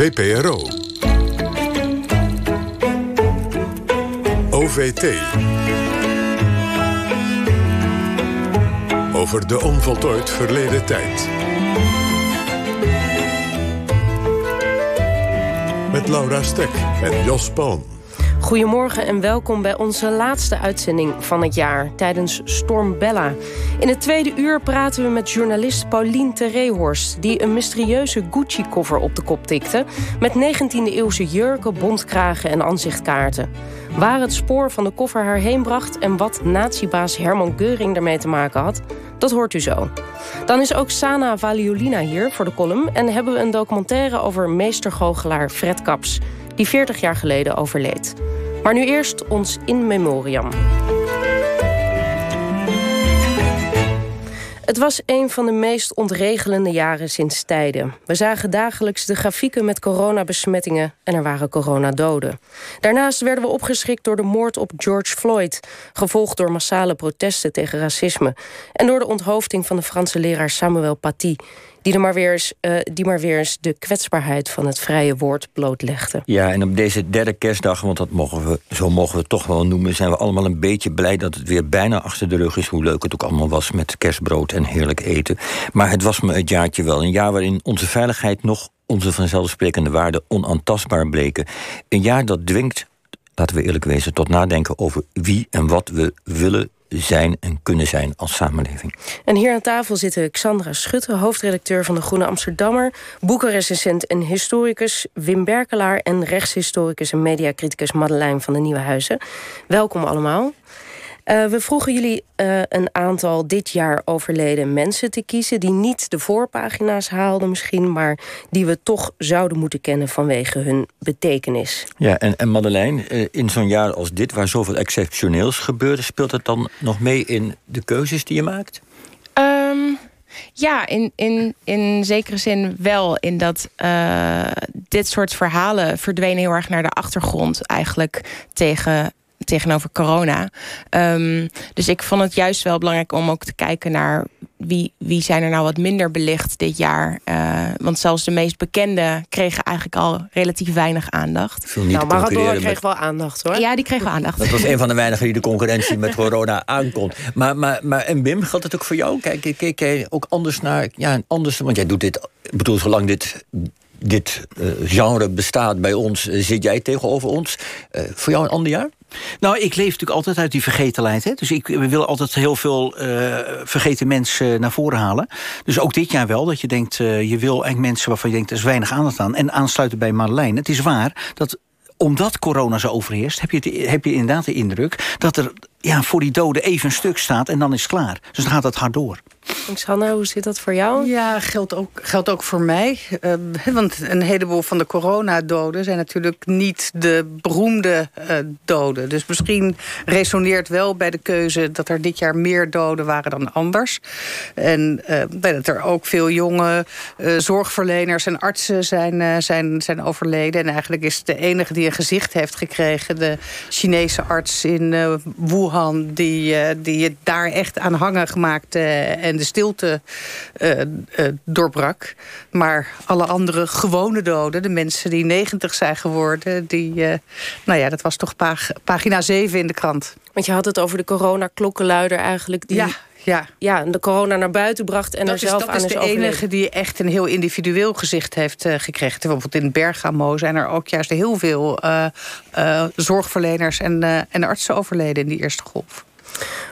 VPRO. OVT. Over de onvoltooid verleden tijd. Met Laura Stek en Jos Palm. Goedemorgen en welkom bij onze laatste uitzending van het jaar tijdens Storm Bella. In het tweede uur praten we met journalist Paulien Terrehorst... die een mysterieuze Gucci-koffer op de kop tikte... met 19e-eeuwse jurken, bondkragen en aanzichtkaarten. Waar het spoor van de koffer haar heen bracht... en wat natiebaas Herman Geuring ermee te maken had... dat hoort u zo. Dan is ook Sana Valiolina hier voor de column... en hebben we een documentaire over meestergoochelaar Fred Kaps die 40 jaar geleden overleed. Maar nu eerst ons in memoriam. Het was een van de meest ontregelende jaren sinds tijden. We zagen dagelijks de grafieken met coronabesmettingen en er waren coronadoden. Daarnaast werden we opgeschrikt door de moord op George Floyd, gevolgd door massale protesten tegen racisme en door de onthoofding van de Franse leraar Samuel Paty, die, er maar weer eens, uh, die maar weer eens de kwetsbaarheid van het vrije woord blootlegde. Ja, en op deze derde kerstdag, want dat mogen we, zo mogen we het toch wel noemen, zijn we allemaal een beetje blij dat het weer bijna achter de rug is. Hoe leuk het ook allemaal was met kerstbrood en heerlijk eten. Maar het was me het jaartje wel. Een jaar waarin onze veiligheid nog onze vanzelfsprekende waarden onaantastbaar bleken. Een jaar dat dwingt, laten we eerlijk wezen, tot nadenken over wie en wat we willen zijn en kunnen zijn als samenleving. En hier aan tafel zitten Xandra Schutte, hoofdredacteur van de Groene Amsterdammer, boekenrecensent en historicus Wim Berkelaar en rechtshistoricus en mediacriticus Madeleine van de Nieuwe Huizen. Welkom allemaal. Uh, we vroegen jullie uh, een aantal dit jaar overleden mensen te kiezen... die niet de voorpagina's haalden misschien... maar die we toch zouden moeten kennen vanwege hun betekenis. Ja, en, en Madeleine, uh, in zo'n jaar als dit... waar zoveel exceptioneels gebeurde... speelt het dan nog mee in de keuzes die je maakt? Um, ja, in, in, in zekere zin wel. In dat dit soort verhalen verdwenen heel erg naar de achtergrond... eigenlijk tegen tegenover corona. Um, dus ik vond het juist wel belangrijk om ook te kijken naar wie, wie zijn er nou wat minder belicht dit jaar. Uh, want zelfs de meest bekende kregen eigenlijk al relatief weinig aandacht. Nou, Maradona kreeg wel aandacht hoor. Ja, die kreeg wel aandacht. Dat was een van de weinigen die de concurrentie met corona aankon. Maar, maar, maar en Wim, geldt het ook voor jou? Kijk, kijk, kijk ook anders naar... Ja, anders, want jij doet dit, ik bedoel, zolang dit dit uh, genre bestaat bij ons, uh, zit jij tegenover ons. Uh, voor jou een ander jaar? Nou, ik leef natuurlijk altijd uit die vergetenheid. Dus ik wil altijd heel veel vergeten mensen naar voren halen. Dus ook dit jaar wel, dat je denkt... Je wil eigenlijk mensen waarvan je denkt, er is weinig aandacht aan. En aansluiten bij Madeleine. Het is waar dat omdat corona zo overheerst... heb je, heb je inderdaad de indruk dat er ja, voor die doden even een stuk staat... en dan is het klaar. Dus dan gaat het hard door. Xanna, hoe zit dat voor jou? Ja, geldt ook, geldt ook voor mij. Uh, want een heleboel van de coronadoden zijn natuurlijk niet de beroemde uh, doden. Dus misschien resoneert wel bij de keuze dat er dit jaar meer doden waren dan anders. En uh, dat er ook veel jonge zorgverleners en artsen zijn, zijn, zijn overleden. En eigenlijk is de enige die een gezicht heeft gekregen... de Chinese arts in Wuhan, die, die het daar echt aan hangen gemaakt en de stilte uh, uh, doorbrak. Maar alle andere gewone doden, de mensen die 90 zijn geworden... Die, uh, nou ja, dat was toch pag pagina 7 in de krant. Want je had het over de coronaklokkenluider eigenlijk... Die... Ja, ja. ja, de corona naar buiten bracht en dat er zelf is, aan is Dat is de enige die echt een heel individueel gezicht heeft uh, gekregen. Bijvoorbeeld in Bergamo zijn er ook juist heel veel uh, uh, zorgverleners en, en artsen overleden in die eerste golf.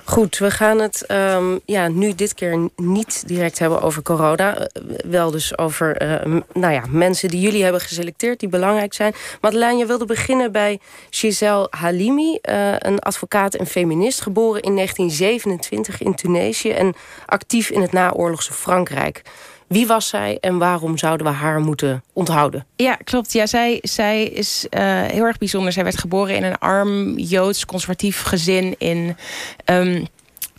Goed, we gaan het um, ja, nu dit keer niet direct hebben over corona. Wel dus over uh, nou ja, mensen die jullie hebben geselecteerd, die belangrijk zijn. Madeleine, je wilde beginnen bij Giselle Halimi, uh, een advocaat en feminist, geboren in 1927 in Tunesië en actief in het naoorlogse Frankrijk. Wie was zij en waarom zouden we haar moeten onthouden? Ja, klopt. Ja, zij, zij is uh, heel erg bijzonder. Zij werd geboren in een arm Joods conservatief gezin in. Um,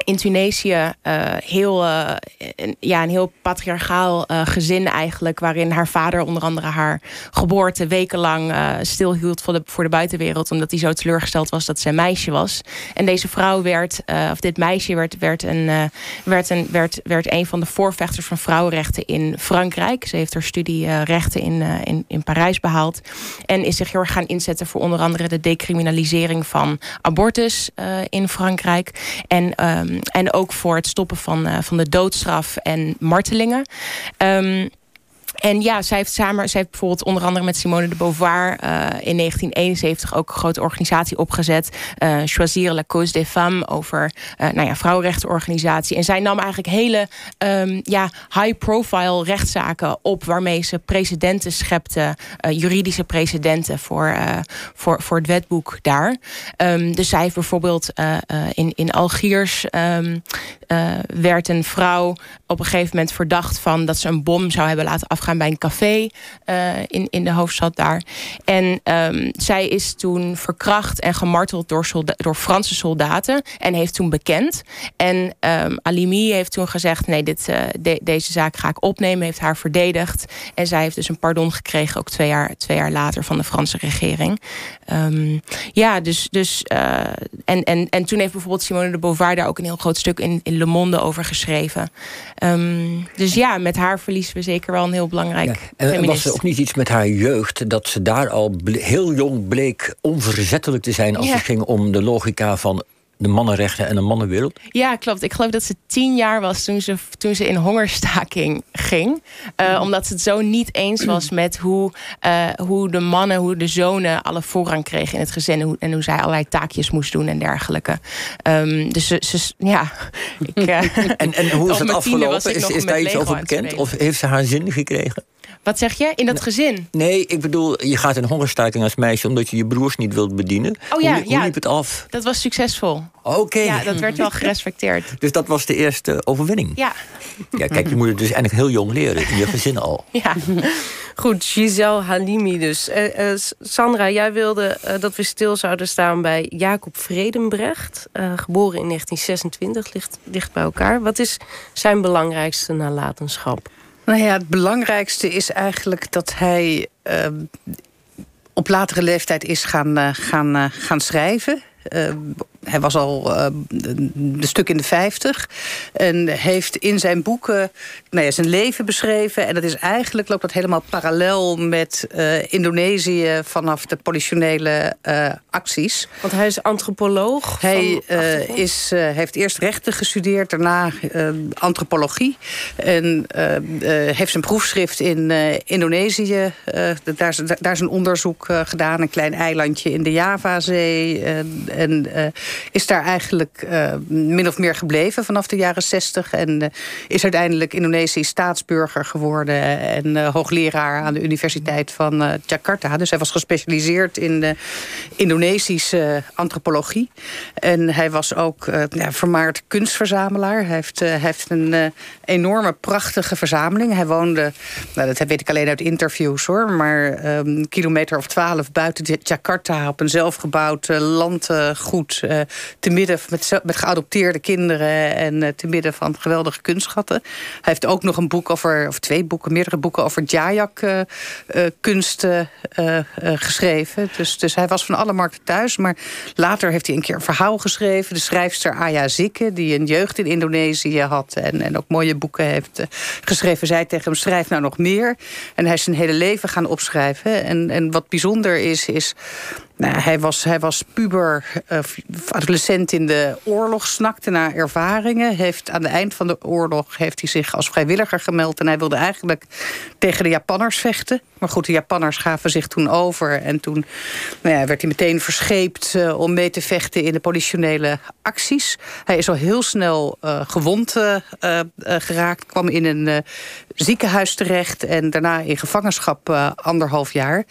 in Tunesië uh, heel, uh, een, ja, een heel patriarchaal uh, gezin eigenlijk. Waarin haar vader onder andere haar geboorte wekenlang stilhield voor de, voor de buitenwereld. Omdat hij zo teleurgesteld was dat ze een meisje was. En deze vrouw werd, of dit meisje werd, werd, een, werd, een, werd, werd een van de voorvechters van vrouwenrechten in Frankrijk. Ze heeft haar studie rechten in, in, in Parijs behaald. En is zich heel erg gaan inzetten voor onder andere de decriminalisering van abortus in Frankrijk. En um, en ook voor het stoppen van, uh, van de doodstraf en martelingen. Um, en ja, zij heeft samen, heeft bijvoorbeeld onder andere met Simone de Beauvoir uh, in 1971 ook een grote organisatie opgezet. Uh, Choisir la cause des femmes over uh, nou ja, vrouwenrechtenorganisatie. En zij nam eigenlijk hele um, ja, high-profile rechtszaken op waarmee ze precedenten schepte, juridische precedenten voor, voor, voor het wetboek daar. Um, dus zij heeft bijvoorbeeld in, in Algiers um, werd een vrouw op een gegeven moment verdacht van dat ze een bom zou hebben laten afgaan bij een café uh, in, in de hoofdstad daar. En um, zij is toen verkracht en gemarteld door, door Franse soldaten. En heeft toen bekend. En um, Alimi heeft toen gezegd: nee, dit, uh, de, deze zaak ga ik opnemen. Heeft haar verdedigd. En zij heeft dus een pardon gekregen, ook twee jaar, twee jaar later van de Franse regering. Um, ja, dus. dus uh, en, en, en toen heeft bijvoorbeeld Simone de Beauvoir daar ook een heel groot stuk in, in Le Monde over geschreven. Um, dus ja, met haar verliezen we zeker wel een heel belangrijk ja. En was er ook niet iets met haar jeugd... dat ze daar al heel jong bleek onverzettelijk te zijn... als ja. het ging om de logica van de mannenrechten en de mannenwereld? Ja, klopt. Ik geloof dat ze tien jaar was toen ze, toen ze in hongerstaking ging. Uh, omdat ze het zo niet eens was met hoe, uh, hoe de mannen, hoe de zonen alle voorrang kregen in het gezin. En hoe, en hoe zij allerlei taakjes moest doen en dergelijke. Um, dus ze, ze, ja. Ik, uh, en, en hoe is het afgelopen? Is, is daar iets over bekend? Of heeft ze haar zin gekregen? Wat zeg je? In dat gezin? Nee, ik bedoel, je gaat in hongerstaking als meisje... omdat je je broers niet wilt bedienen. Oh ja, hoe, hoe ja, liep het af? Dat was succesvol. Oké. Ja, dat werd wel gerespecteerd. dus dat was de eerste overwinning? Ja. Ja, kijk, je moet het dus eigenlijk heel jong leren. In je gezin al. Ja. Goed, Giselle Halimi dus. Uh, uh, Sandra, jij wilde uh, dat we stil zouden staan bij Jacob Vredenbrecht. geboren in 1926, ligt dicht bij elkaar. Wat is zijn belangrijkste nalatenschap? Nou ja, het belangrijkste is eigenlijk dat hij uh, op latere leeftijd is gaan, uh, gaan, uh, gaan schrijven. Hij was al een stuk in de vijftig. En heeft in zijn boeken nou ja, zijn leven beschreven. En dat is eigenlijk loopt dat helemaal parallel met Indonesië vanaf de politionele acties. Want hij is antropoloog. Hij is, heeft eerst rechten gestudeerd, daarna antropologie. En heeft zijn proefschrift in Indonesië. daar, daar is een onderzoek gedaan, een klein eilandje in de Javazee. En is daar eigenlijk uh, min of meer gebleven vanaf de jaren zestig. En uh, is uiteindelijk Indonesisch staatsburger geworden. En hoogleraar aan de Universiteit van Jakarta. Dus hij was gespecialiseerd in de Indonesische antropologie. En hij was ook ja, vermaard kunstverzamelaar. Hij heeft, heeft een enorme, prachtige verzameling. Hij woonde, nou, dat weet ik alleen uit interviews hoor... maar um, kilometer of twaalf buiten Jakarta... op een zelfgebouwd land goed. Uh, te midden met, met geadopteerde kinderen en uh, te midden van geweldige kunstschatten. Hij heeft ook nog een boek over, of twee boeken, meerdere boeken over Jayak uh, kunsten geschreven. Dus, dus hij was van alle markten thuis. Maar later heeft hij een keer een verhaal geschreven. De schrijfster Aya Zikke, die een jeugd in Indonesië had en, en ook mooie boeken heeft geschreven. Zij tegen hem, schrijf nou nog meer. En hij is zijn hele leven gaan opschrijven. En, en wat bijzonder is, is nou, hij, was, hij was puber, uh, adolescent in de oorlog, snakte naar ervaringen. Heeft, aan het eind van de oorlog heeft hij zich als vrijwilliger gemeld... en hij wilde eigenlijk tegen de Japanners vechten. Maar goed, de Japanners gaven zich toen over. En toen nou ja, werd hij meteen verscheept uh, om mee te vechten... in de politionele acties. Hij is al heel snel uh, gewond geraakt. Kwam in een ziekenhuis terecht. En daarna in gevangenschap anderhalf jaar.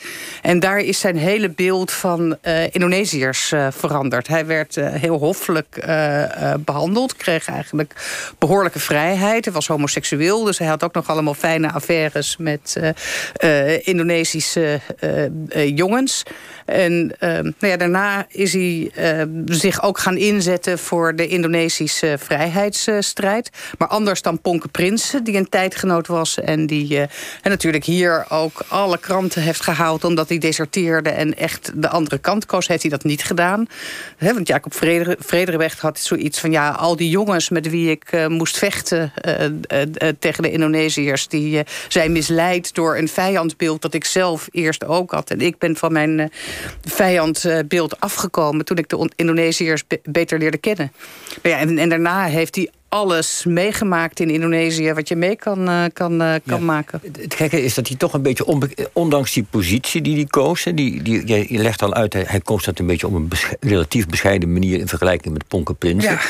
En daar is zijn hele beeld van van Indonesiërs veranderd. Hij werd heel hoffelijk behandeld, kreeg eigenlijk behoorlijke vrijheid. Hij was homoseksueel, dus hij had ook nog allemaal fijne affaires met Indonesische jongens. En nou ja, daarna is hij zich ook gaan inzetten voor de Indonesische vrijheidsstrijd. Maar anders dan Ponke Prinsen, die een tijdgenoot was... en die en natuurlijk hier ook alle kranten heeft gehaald... omdat hij deserteerde en echt de andere kant koos... heeft hij dat niet gedaan. want Jacob Frederik had zoiets van... ja, al die jongens met wie ik uh, moest vechten uh, tegen de Indonesiërs... die zijn misleid door een vijandbeeld dat ik zelf eerst ook had. En ik ben van mijn vijandbeeld afgekomen... toen ik de Indonesiërs beter leerde kennen. Maar ja, en, en daarna heeft hij alles meegemaakt in Indonesië... wat je mee kan, uh, kan, uh, kan maken. Het gekke is dat hij toch een beetje, ondanks die positie die hij koos... Die, die, je, legt al uit, hij koos dat een beetje op een relatief bescheiden manier... in vergelijking met Ponke Prinsen. Ja.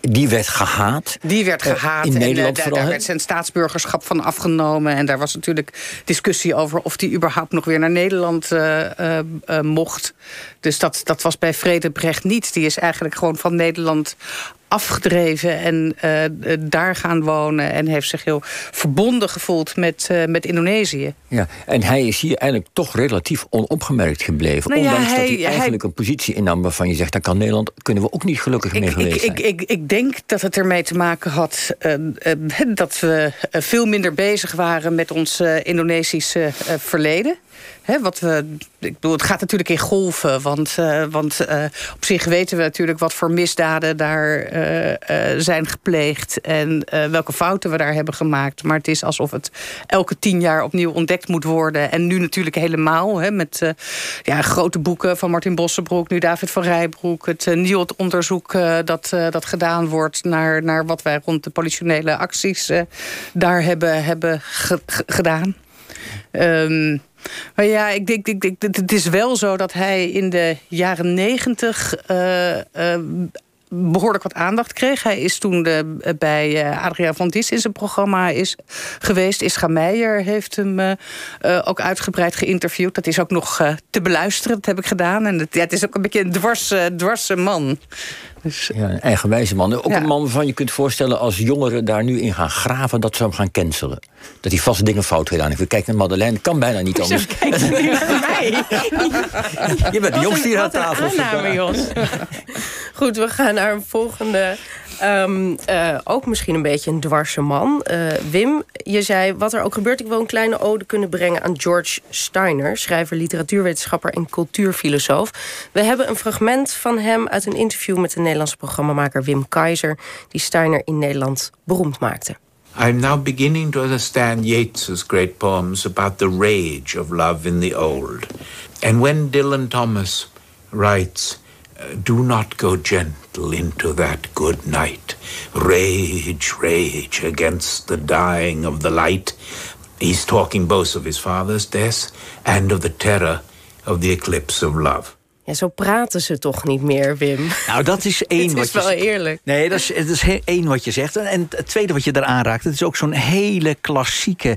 Die werd gehaat. Die werd eh, gehaat. in Nederland en, Daar werd zijn staatsburgerschap van afgenomen. En daar was natuurlijk discussie over... of hij überhaupt nog weer naar Nederland mocht. Dus dat, dat was bij Vredebrecht niet. Die is eigenlijk gewoon van Nederland afgedreven en uh, daar gaan wonen... en heeft zich heel verbonden gevoeld met, uh, met Indonesië. Ja, en hij is hier eigenlijk toch relatief onopgemerkt gebleven. Nou ondanks hij, dat hij eigenlijk een positie innam waarvan je zegt... daar kan Nederland, kunnen we ook niet gelukkig mee geweest zijn. Ik, ik, ik, denk dat het ermee te maken had... Uh, dat we veel minder bezig waren met ons Indonesische verleden wat we, ik bedoel, het gaat natuurlijk in golven. Want, uh, want uh, op zich weten we natuurlijk wat voor misdaden daar zijn gepleegd. En welke fouten we daar hebben gemaakt. Maar het is alsof het elke tien jaar opnieuw ontdekt moet worden. En nu natuurlijk helemaal. Hè, met ja, grote boeken van Martin Bossenbroek. Nu David van Rijbroek. Het nieuw onderzoek dat, dat gedaan wordt naar, naar wat wij rond de politionele acties daar hebben, hebben gedaan. Um, maar ja, ik denk, ik het is wel zo dat hij in de jaren negentig... Uh, uh, behoorlijk wat aandacht kreeg. Hij is toen bij uh, Adriaan van Dis in zijn programma is geweest. Ischa Meijer heeft hem ook uitgebreid geïnterviewd. Dat is ook nog te beluisteren, dat heb ik gedaan. En het, ja, het is ook een beetje een dwars, dwarse man. Dus, ja, een eigenwijze man. Ook een man waarvan je kunt voorstellen als jongeren daar nu in gaan graven... dat ze hem gaan cancelen. Dat hij vast dingen fout gedaan heeft. Kijk naar Madeleine, kan bijna niet anders. Kijk nu naar mij. je bent de jongste hier aan tafel. Aanname, Jos. Goed, we gaan naar een volgende Um, uh, ook misschien een beetje een dwarse man. Uh, Wim, je zei wat er ook gebeurt. Ik wil een kleine ode kunnen brengen aan George Steiner... schrijver, literatuurwetenschapper en cultuurfilosoof. We hebben een fragment van hem uit een interview... met de Nederlandse programmamaker Wim Keizer... die Steiner in Nederland beroemd maakte. I'm now beginning to understand Yeats's great poems... about the rage of love in the old. And when Dylan Thomas writes... do not go gentle into that good night. Rage, rage against the dying of the light. He's talking both of his father's death and of the terror of the eclipse of love. Ja, zo praten ze toch niet meer, Wim? Nou, dat is één wat je is wel eerlijk. Nee, dat is, het is één wat je zegt. En het tweede wat je daar aanraakt... het is ook zo'n hele klassieke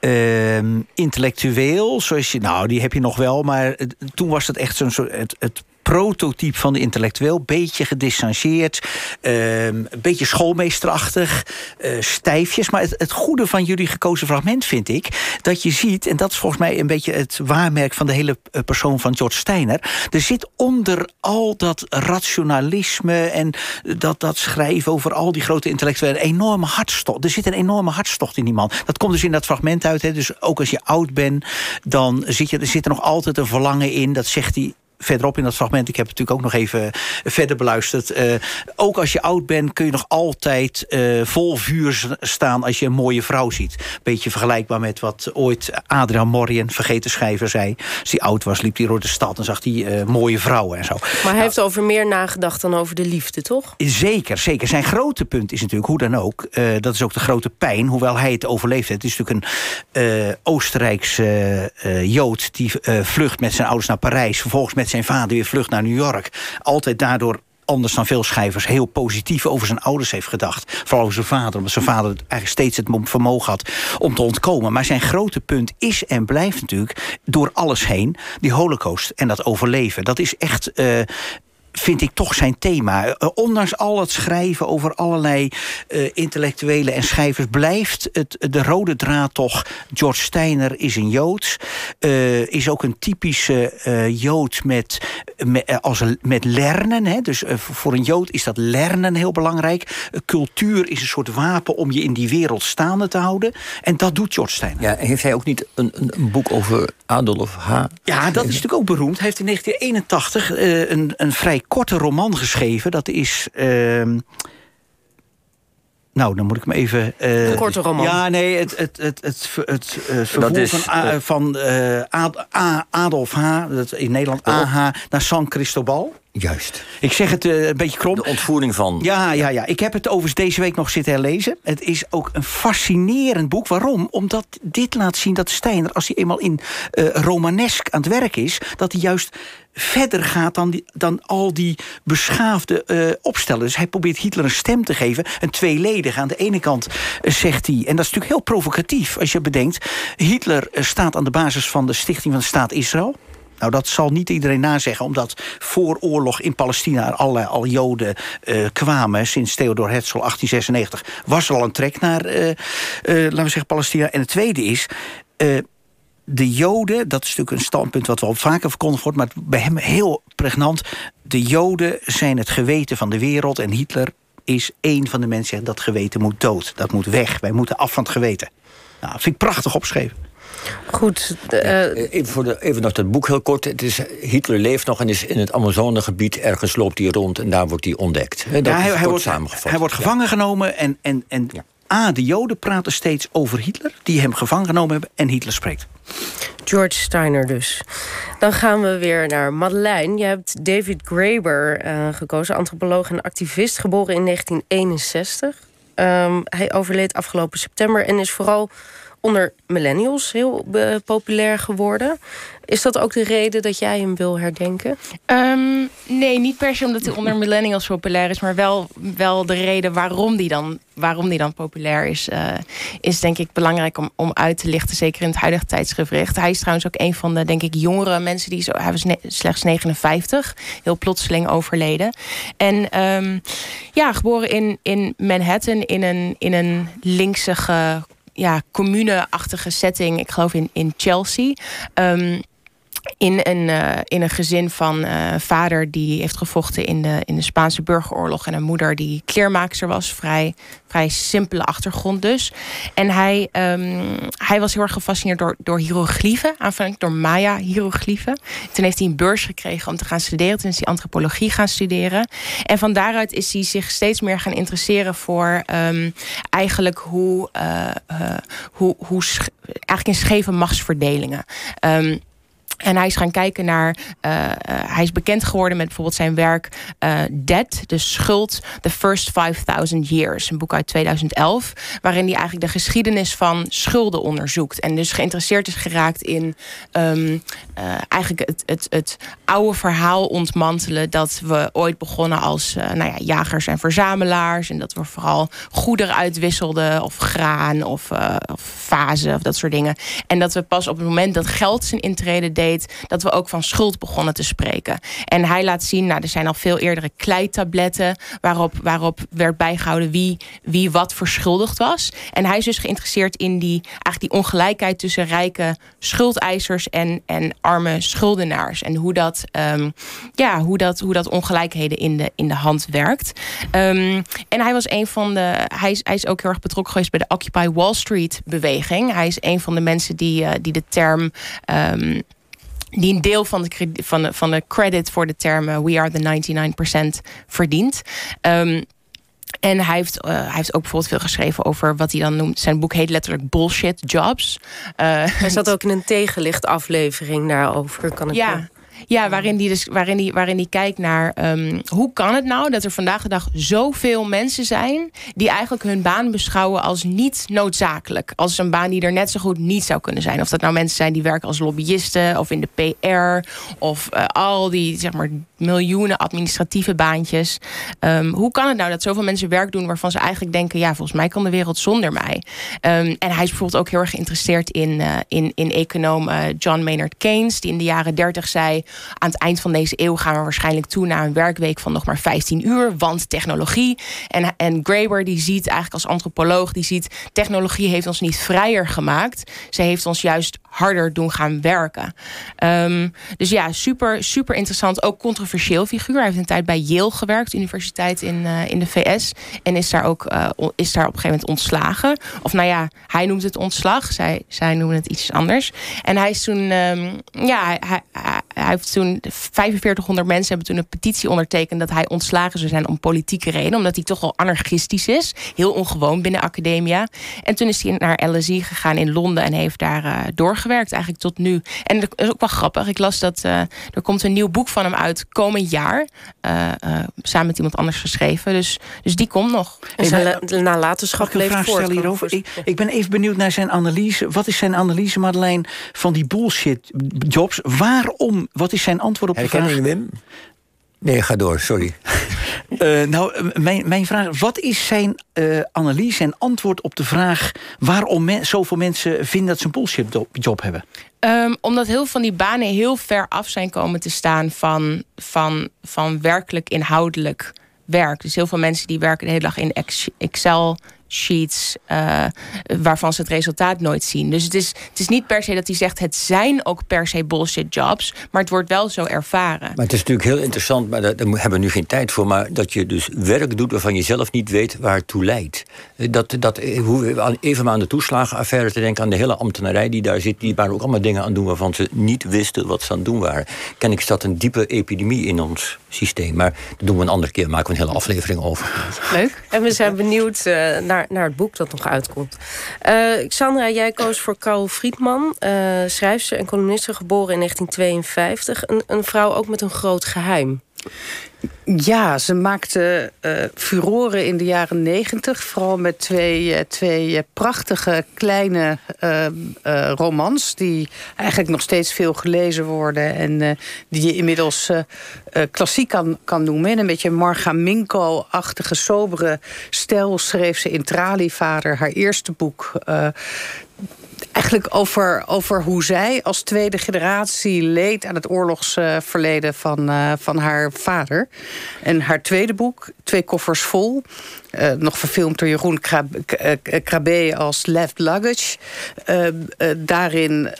uh, intellectueel. Zoals je, nou, die heb je nog wel, maar toen was het echt zo'n... Het, het prototype van de intellectueel. Beetje gedistanceerd, uh, een beetje schoolmeesterachtig, uh, stijfjes. Maar het, het, goede van jullie gekozen fragment vind ik... dat je ziet, en dat is volgens mij een beetje het waarmerk... van de hele eh, persoon van George Steiner... er zit onder al dat rationalisme en dat, dat schrijven... over al die grote intellectuelen, een enorme hartstocht. Er zit een enorme hartstocht in die man. Dat komt dus in dat fragment uit. Hè. Dus ook als je oud bent, dan zit, je, er zit er nog altijd een verlangen in. Dat zegt hij verderop in dat fragment, ik heb het natuurlijk ook nog even verder beluisterd. Uh, ook als je oud bent kun je nog altijd uh, vol vuur staan als je een mooie vrouw ziet. Beetje vergelijkbaar met wat ooit Adriaan Morien, vergeten schrijver, zei. Als hij oud was, liep hij door de stad en zag hij uh, mooie vrouwen en zo. Maar hij nou, heeft over meer nagedacht dan over de liefde, toch? Zeker, zeker. Zijn grote punt is natuurlijk, hoe dan ook, dat is ook de grote pijn, hoewel hij het overleeft. Het is natuurlijk een Oostenrijkse Jood die vlucht met zijn ouders naar Parijs, vervolgens met zijn vader weer vlucht naar New York. Altijd daardoor anders dan veel schrijvers, heel positief over zijn ouders heeft gedacht. Vooral over zijn vader, omdat zijn vader eigenlijk steeds het vermogen had om te ontkomen. Maar zijn grote punt is en blijft natuurlijk door alles heen die holocaust en dat overleven. Dat is echt uh, vind ik toch zijn thema. Uh, ondanks al het schrijven over allerlei uh, intellectuelen en schrijvers... blijft het, de rode draad toch... George Steiner is een Joods. Uh, is ook een typische Jood met, met, als met lernen. Hè? Dus voor een Jood is dat lernen heel belangrijk. cultuur is een soort wapen om je in die wereld staande te houden. En dat doet George Steiner. Ja, heeft hij ook niet een, een boek over Adolf H? Ja, dat is natuurlijk ook beroemd. Hij heeft in 1981 een, een vrij korte roman geschreven. Dat is... Uh, nou, dan moet ik me even... Uh, een korte roman. Ja, nee, het, het, het, het, het, het vervoer is, van, uh, van uh, Adolf H., dat in Nederland AH, naar San Cristobal. Juist. Ik zeg het uh, een beetje krom. De ontvoering van... Ja, ja, ja. Ik heb het overigens deze week nog zitten herlezen. Het is ook een fascinerend boek. Waarom? Omdat dit laat zien dat Steiner, als hij eenmaal in uh, romanesk aan het werk is... dat hij juist verder gaat dan, die, dan al die beschaafde uh, opstellen. Dus hij probeert Hitler een stem te geven. Een tweeledig. Aan de ene kant uh, zegt hij... en dat is natuurlijk heel provocatief als je bedenkt... Hitler uh, staat aan de basis van de stichting van de staat Israël... Nou, dat zal niet iedereen nazeggen, omdat voor oorlog in Palestina allerlei al Joden kwamen. Sinds Theodor Herzl 1896 was er al een trek naar, laten we zeggen, Palestina. En het tweede is de Joden, dat is natuurlijk een standpunt wat wel vaker verkondigd wordt, maar bij hem heel pregnant. De Joden zijn het geweten van de wereld en Hitler is één van de mensen die dat geweten moet dood. Dat moet weg. Wij moeten af van het geweten. Nou, dat vind ik prachtig opgeschreven. Goed. Uh, even, voor de, even nog dat boek heel kort. Het is, Hitler leeft nog en is in het Amazonegebied. Ergens loopt hij rond en daar wordt hij ontdekt. Dat ja, hij, hij, wordt, hij wordt gevangen ja. genomen en, en, en ja. A, de Joden praten steeds over Hitler... die hem gevangen genomen hebben en Hitler spreekt. George Steiner dus. Dan gaan we weer naar Madeleine. Je hebt David Graeber uh, gekozen, antropoloog en activist... geboren in 1961. Um, hij overleed afgelopen september en is vooral onder millennials heel uh, populair geworden. Is dat ook de reden dat jij hem wil herdenken? Um, nee, niet per se omdat hij onder millennials populair is... maar wel, wel de reden waarom die dan, waarom die dan populair is... Uh, is denk ik belangrijk om, om uit te lichten. Zeker in het huidige tijdsgevricht. Hij is trouwens ook een van de, denk ik, jongere mensen... die zo, hij was slechts 59, heel plotseling overleden. En um, ja, geboren in, in Manhattan in een, in een linksige ja, commune-achtige setting. Ik geloof in, in Chelsea. Um, in een, uh, in een gezin van uh, vader die heeft gevochten in de, in de Spaanse burgeroorlog. En een moeder die kleermaakster was. Vrij, vrij simpele achtergrond dus. En hij, um, hij was heel erg gefascineerd door, door hieroglyphen. Aanvankelijk door Maya-hieroglyphen. Toen heeft hij een beurs gekregen om te gaan studeren. Toen is hij antropologie gaan studeren. En van daaruit is hij zich steeds meer gaan interesseren voor um, eigenlijk hoe, uh, hoe, hoe eigenlijk in scheve machtsverdelingen. Um, en hij is gaan kijken naar. Uh, uh, hij is bekend geworden met bijvoorbeeld zijn werk uh, Debt, de schuld, The First 5000 Years. Een boek uit 2011. Waarin hij eigenlijk de geschiedenis van schulden onderzoekt. En dus geïnteresseerd is geraakt in um, eigenlijk het, het, het oude verhaal ontmantelen. Dat we ooit begonnen als nou ja, jagers en verzamelaars. En dat we vooral goederen uitwisselden. Of graan of, of vazen of dat soort dingen. En dat we pas op het moment dat geld zijn intrede deed dat we ook van schuld begonnen te spreken. En hij laat zien, nou, er zijn al veel eerdere kleitabletten waarop, waarop werd bijgehouden wie, wie wat verschuldigd was. En hij is dus geïnteresseerd in die, eigenlijk die ongelijkheid tussen rijke schuldeisers en, en arme schuldenaars. En hoe dat, um, ja, hoe dat, hoe dat ongelijkheden in de, in de hand werkt. Um, en hij was een van de. Hij is, hij is ook heel erg betrokken geweest bij de Occupy Wall Street beweging. Hij is een van de mensen die, uh, die de term. Um, die een deel van de, van de, van de credit voor de term We are the 99% verdient. Um, en hij heeft, uh, hij heeft ook bijvoorbeeld veel geschreven over wat hij dan noemt. Zijn boek heet letterlijk Bullshit Jobs. Uh, hij zat ook in een tegenlicht aflevering daarover. Kan ik ja, ja, waarin die, dus, waarin die, waarin die kijkt naar um, hoe kan het nou dat er vandaag de dag zoveel mensen zijn die eigenlijk hun baan beschouwen als niet noodzakelijk. Als een baan die er net zo goed niet zou kunnen zijn. Of dat nou mensen zijn die werken als lobbyisten of in de PR of uh, al die zeg maar miljoenen administratieve baantjes. Ehm, hoe kan het nou dat zoveel mensen werk doen waarvan ze eigenlijk denken: ja, volgens mij kan de wereld zonder mij? Ehm, en hij is bijvoorbeeld ook heel erg geïnteresseerd in, uh, in, in econoom uh, John Maynard Keynes, die in de jaren 30 zei: aan het eind van deze eeuw gaan we waarschijnlijk toe naar een werkweek van nog maar 15 uur, want technologie. En, en Graeber die ziet eigenlijk als antropoloog, die ziet technologie heeft ons niet vrijer gemaakt. Ze heeft ons juist harder doen gaan werken. Um, dus ja, super, super interessant. Ook controversieel figuur. Hij heeft een tijd bij Yale gewerkt, universiteit in, uh, in de VS. En is daar ook uh, is daar op een gegeven moment ontslagen. Of nou ja, hij noemt het ontslag. Zij, zij noemen het iets anders. En hij is toen, um, ja, hij, hij, heeft toen 4500 mensen hebben toen een petitie ondertekend dat hij ontslagen zou zijn om politieke redenen. Omdat hij toch wel anarchistisch is. Heel ongewoon binnen academia. En toen is hij naar LSE gegaan in Londen en heeft daar uh, doorgewerkt eigenlijk tot nu. En dat is ook wel grappig. Ik las dat uh, er komt een nieuw boek van hem uit komend jaar. Uh, samen met iemand anders geschreven. Dus, dus die komt nog. En zijn nalatenschap leeft stellen hierover? Ik, ik, ben even benieuwd naar zijn analyse. Wat is zijn analyse, Madeleine, van die bullshit jobs? Waarom? Wat is zijn antwoord op de vraag? Wim? Nee, ga door, sorry. uh, nou, mijn, mijn vraag, wat is zijn uh, analyse en antwoord op de vraag... waarom me, zoveel mensen vinden dat ze een bullshit job hebben? Um, omdat heel veel van die banen heel ver af zijn komen te staan... van, van, van werkelijk inhoudelijk werk. Dus heel veel mensen die werken de hele dag in Excel sheets uh, waarvan ze het resultaat nooit zien. Dus het is, het is niet per se dat hij zegt het zijn ook per se bullshit jobs, maar het wordt wel zo ervaren. Maar het is natuurlijk heel interessant, maar daar, hebben we nu geen tijd voor, maar dat je dus werk doet waarvan je zelf niet weet waar het toe leidt. Dat, dat, hoe, even maar aan de toeslagenaffaire te denken, aan de hele ambtenarij die daar zit, die waren ook allemaal dingen aan doen waarvan ze niet wisten wat ze aan het doen waren. Ken ik dat een diepe epidemie in ons systeem. Maar dat doen we een andere keer, maken we een hele aflevering over. Leuk. En we zijn benieuwd uh, naar, naar het boek dat nog uitkomt. Uh, Xandra, jij koos voor Carol Friedman, uh, schrijfster en columniste, geboren in 1952. Een, een vrouw ook met een groot geheim. Ja, ze maakte uh, furoren in de jaren negentig. Vooral met twee, uh, twee uh, prachtige kleine romans... die eigenlijk nog steeds veel gelezen worden... en die je inmiddels klassiek kan, kan noemen. Een beetje Margaminko-achtige, sobere stijl... schreef ze in Tralievader haar eerste boek eigenlijk over, over hoe zij als tweede generatie leed aan het oorlogsverleden van, uh, van haar vader. En haar tweede boek, Twee koffers vol, uh, nog verfilmd door Jeroen Krabbe als Left Luggage. Uh, daarin.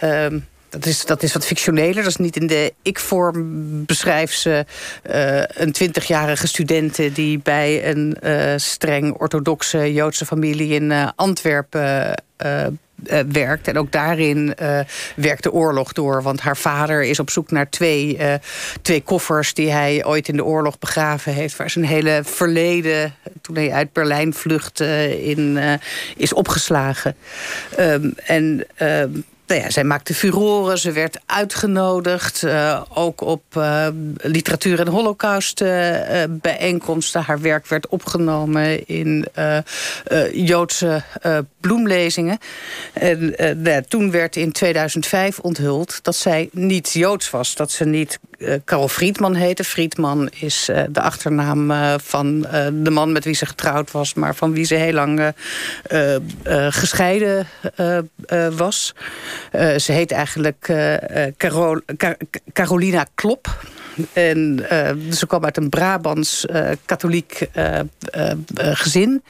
Dat is, dat is wat fictioneler. Dat is niet in de ik-vorm beschrijft ze uh, een twintigjarige studente... die bij een uh, streng orthodoxe Joodse familie in uh, Antwerpen werkt. En ook daarin werkt de oorlog door. Want haar vader is op zoek naar twee, twee koffers... die hij ooit in de oorlog begraven heeft. Waar zijn hele verleden, toen hij uit Berlijn vluchtte... in is opgeslagen. Um, en... Nou ja, zij maakte furoren, ze werd uitgenodigd. Uh, ook op uh, literatuur- en holocaust uh, bijeenkomsten. Haar werk werd opgenomen in Joodse bloemlezingen. En nou, toen werd in 2005 onthuld dat zij niet Joods was. Dat ze niet Karel Friedman heette. Friedman is de achternaam van de man met wie ze getrouwd was... maar van wie ze heel lang gescheiden was. Uh, ze heet eigenlijk Carol, Car Carolina Klop. En uh, ze kwam uit een Brabants uh, katholiek uh, gezin.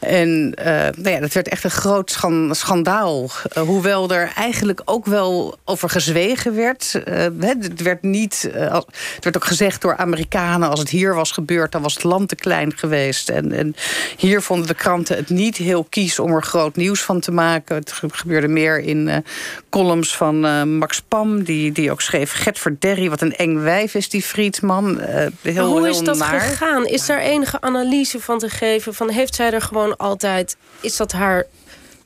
En nou ja, dat werd echt een groot schandaal. hoewel er eigenlijk ook wel over gezwegen werd. het, werd niet, het werd ook gezegd door Amerikanen... als het hier was gebeurd, dan was het land te klein geweest. En, en hier vonden de kranten het niet heel kies om er groot nieuws van te maken. Het gebeurde meer in columns van Max Pam... Die, die ook schreef, Gert Verderry, wat een eng wijf is die Friedman. Uh, heel, hoe is dat naar. gegaan? Is daar enige analyse van te geven? Van, heeft zij er gewoon altijd... Is dat haar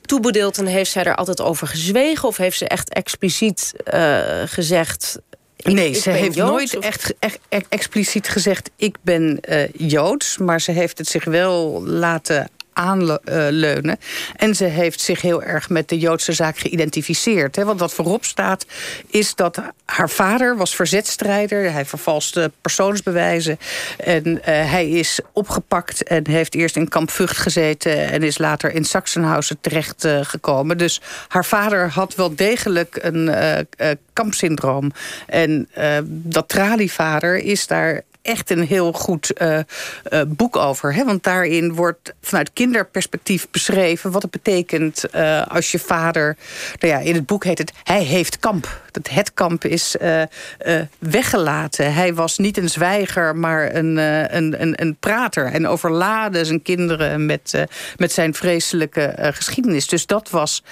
toebedeeld en heeft zij er altijd over gezwegen? Of heeft ze echt expliciet uh, gezegd... Ik, nee, ze heeft Joods, nooit echt, echt, echt, expliciet gezegd... ik ben uh, Joods, maar ze heeft het zich wel laten aanleunen. En ze heeft zich heel erg met de Joodse zaak geïdentificeerd. Hè? Want wat voorop staat is dat haar vader was verzetstrijder. Hij vervalste persoonsbewijzen. En hij is opgepakt en heeft eerst in kamp Vught gezeten... en is later in Sachsenhausen terechtgekomen. dus haar vader had wel degelijk een uh, kampsyndroom. En uh, dat tralievader is daar echt een heel goed uh, uh, boek over. Hè? Want daarin wordt vanuit kinderperspectief beschreven... wat het betekent uh, als je vader... Nou ja, in het boek heet het Hij heeft kamp. Dat het kamp is weggelaten. Hij was niet een zwijger, maar een, een, een, een prater. En overladen zijn kinderen met, met zijn vreselijke geschiedenis. Dus dat was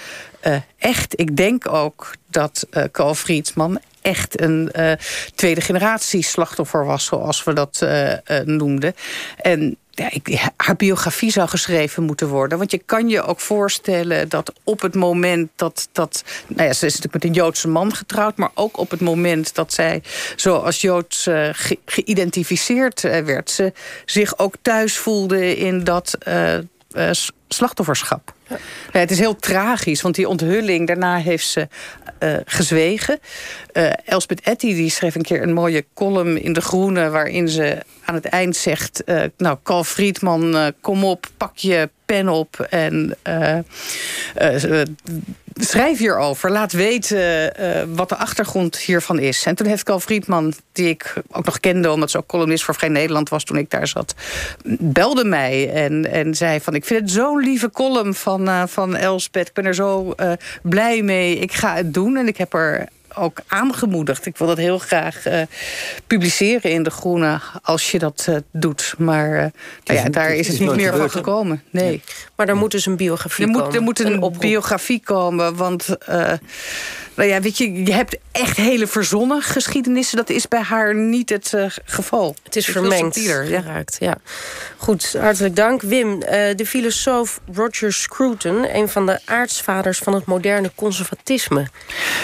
echt... Ik denk ook dat uh, Carl Friedman echt een uh, tweede generatie slachtoffer was, zoals we dat uh, uh, noemden. En ja, ik, haar biografie zou geschreven moeten worden. Want je kan je ook voorstellen dat op het moment dat... dat nou ja, ze is natuurlijk met een Joodse man getrouwd... maar ook op het moment dat zij zo als Joods ge geïdentificeerd werd... ze zich ook thuis voelde in dat uh, slachtofferschap. Ja. Het is heel tragisch, want die onthulling... daarna heeft ze uh, gezwegen. Uh, Elspeth Etty die schreef een keer een mooie column in De Groene... waarin ze aan het eind zegt... Uh, nou, Carl Friedman, kom op, pak je pen op... en schrijf hierover. Laat weten wat de achtergrond hiervan is. En toen heeft Carl Friedman, die ik ook nog kende... omdat ze ook columnist voor Vrij Nederland was toen ik daar zat... belde mij en, en zei van... ik vind het zo'n lieve column van, van Elspeth. Ik ben er zo blij mee. Ik ga het doen en ik heb er ook aangemoedigd. Ik wil dat heel graag uh, publiceren in De Groene als je dat uh, doet. Maar uh, nou ja, daar is het, is niet meer van gekomen. Nee. Ja. Maar er moet dus een biografie er komen. Moet, er moet een, een biografie komen, want... Nou ja, weet je, je hebt echt hele verzonnen geschiedenissen. Dat is bij haar niet het uh, geval. Het is vermengd geraakt, ja. Goed, hartelijk dank. Wim, uh, de filosoof Roger Scruton... een van de aartsvaders van het moderne conservatisme...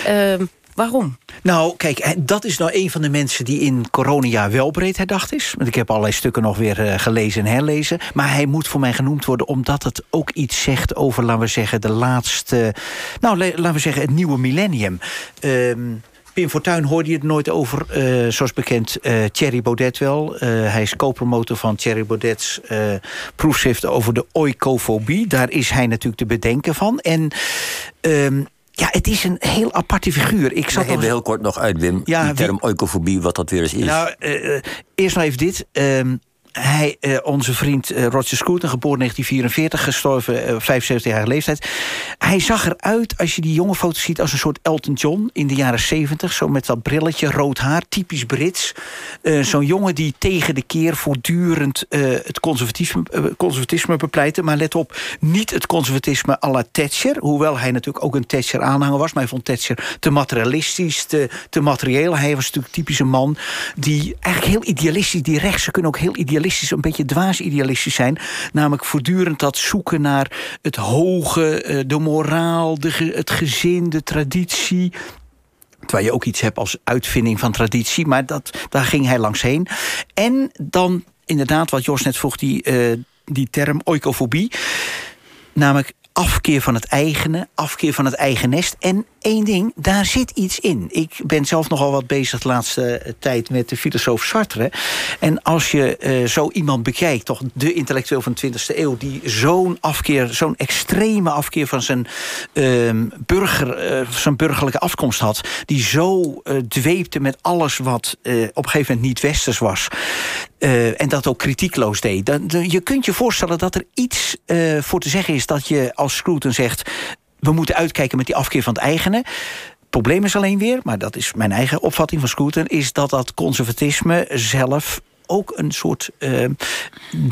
Uh, Waarom? Nou, kijk, dat is nou een van de mensen die in coronajaar wel breed herdacht is. Want ik heb allerlei stukken nog weer uh, gelezen en herlezen. Maar hij moet voor mij genoemd worden omdat het ook iets zegt over, laten we zeggen, de laatste... Nou, laten we zeggen, het nieuwe millennium. Um, Pim Fortuyn hoorde je het nooit over, uh, zoals bekend, uh, Thierry Baudet wel. Hij is co-promotor van Thierry Baudet's proefschrift over de oikofobie. Daar is hij natuurlijk te bedenken van. En um, ja, het is een heel aparte figuur. Ik zat nog... heel kort nog uit, Wim. Ja, die term oikofobie, wat dat weer eens is. Nou, uh, eerst nog even dit. Uh, hij, uh, onze vriend uh, Roger Scruton, geboren 1944, gestorven uh, 75 jaar leeftijd. Hij zag eruit, als je die jonge foto's ziet, als een soort Elton John in de jaren 70. Zo met dat brilletje, rood haar, typisch Brits. Zo'n jongen die tegen de keer voortdurend het conservatisme, conservatisme bepleitte. Maar let op, niet het conservatisme à la Thatcher. Hoewel hij natuurlijk ook een Thatcher-aanhanger was. Maar hij vond Thatcher te materialistisch, te, te materieel. Hij was natuurlijk typisch een man die eigenlijk heel idealistisch, die rechtse kunnen ook heel idealistisch idealistisch, een beetje dwaas idealistisch zijn. Namelijk voortdurend dat zoeken naar het hoge, eh, de moraal, de, het gezin, de traditie. Terwijl je ook iets hebt als uitvinding van traditie. Maar dat, daar ging hij langs heen. En dan inderdaad, wat Jos net vroeg, die, uh, die term oikofobie. Namelijk afkeer van het eigene, afkeer van het eigen nest. En één ding, daar zit iets in. Ik ben zelf nogal wat bezig de laatste tijd met de filosoof Sartre. En als je uh, zo iemand bekijkt, toch de intellectueel van de 20e eeuw... die zo'n afkeer, zo'n extreme afkeer van zijn, uh, burger, uh, zijn burgerlijke afkomst had... die zo dweepte met alles wat op een gegeven moment niet westers was... en dat ook kritiekloos deed. Dan, je kunt je voorstellen dat er iets voor te zeggen is... dat je als Scruton zegt we moeten uitkijken met die afkeer van het eigene. Het probleem is alleen weer, maar dat is mijn eigen opvatting van Scruton... is dat dat conservatisme zelf ook een soort uh,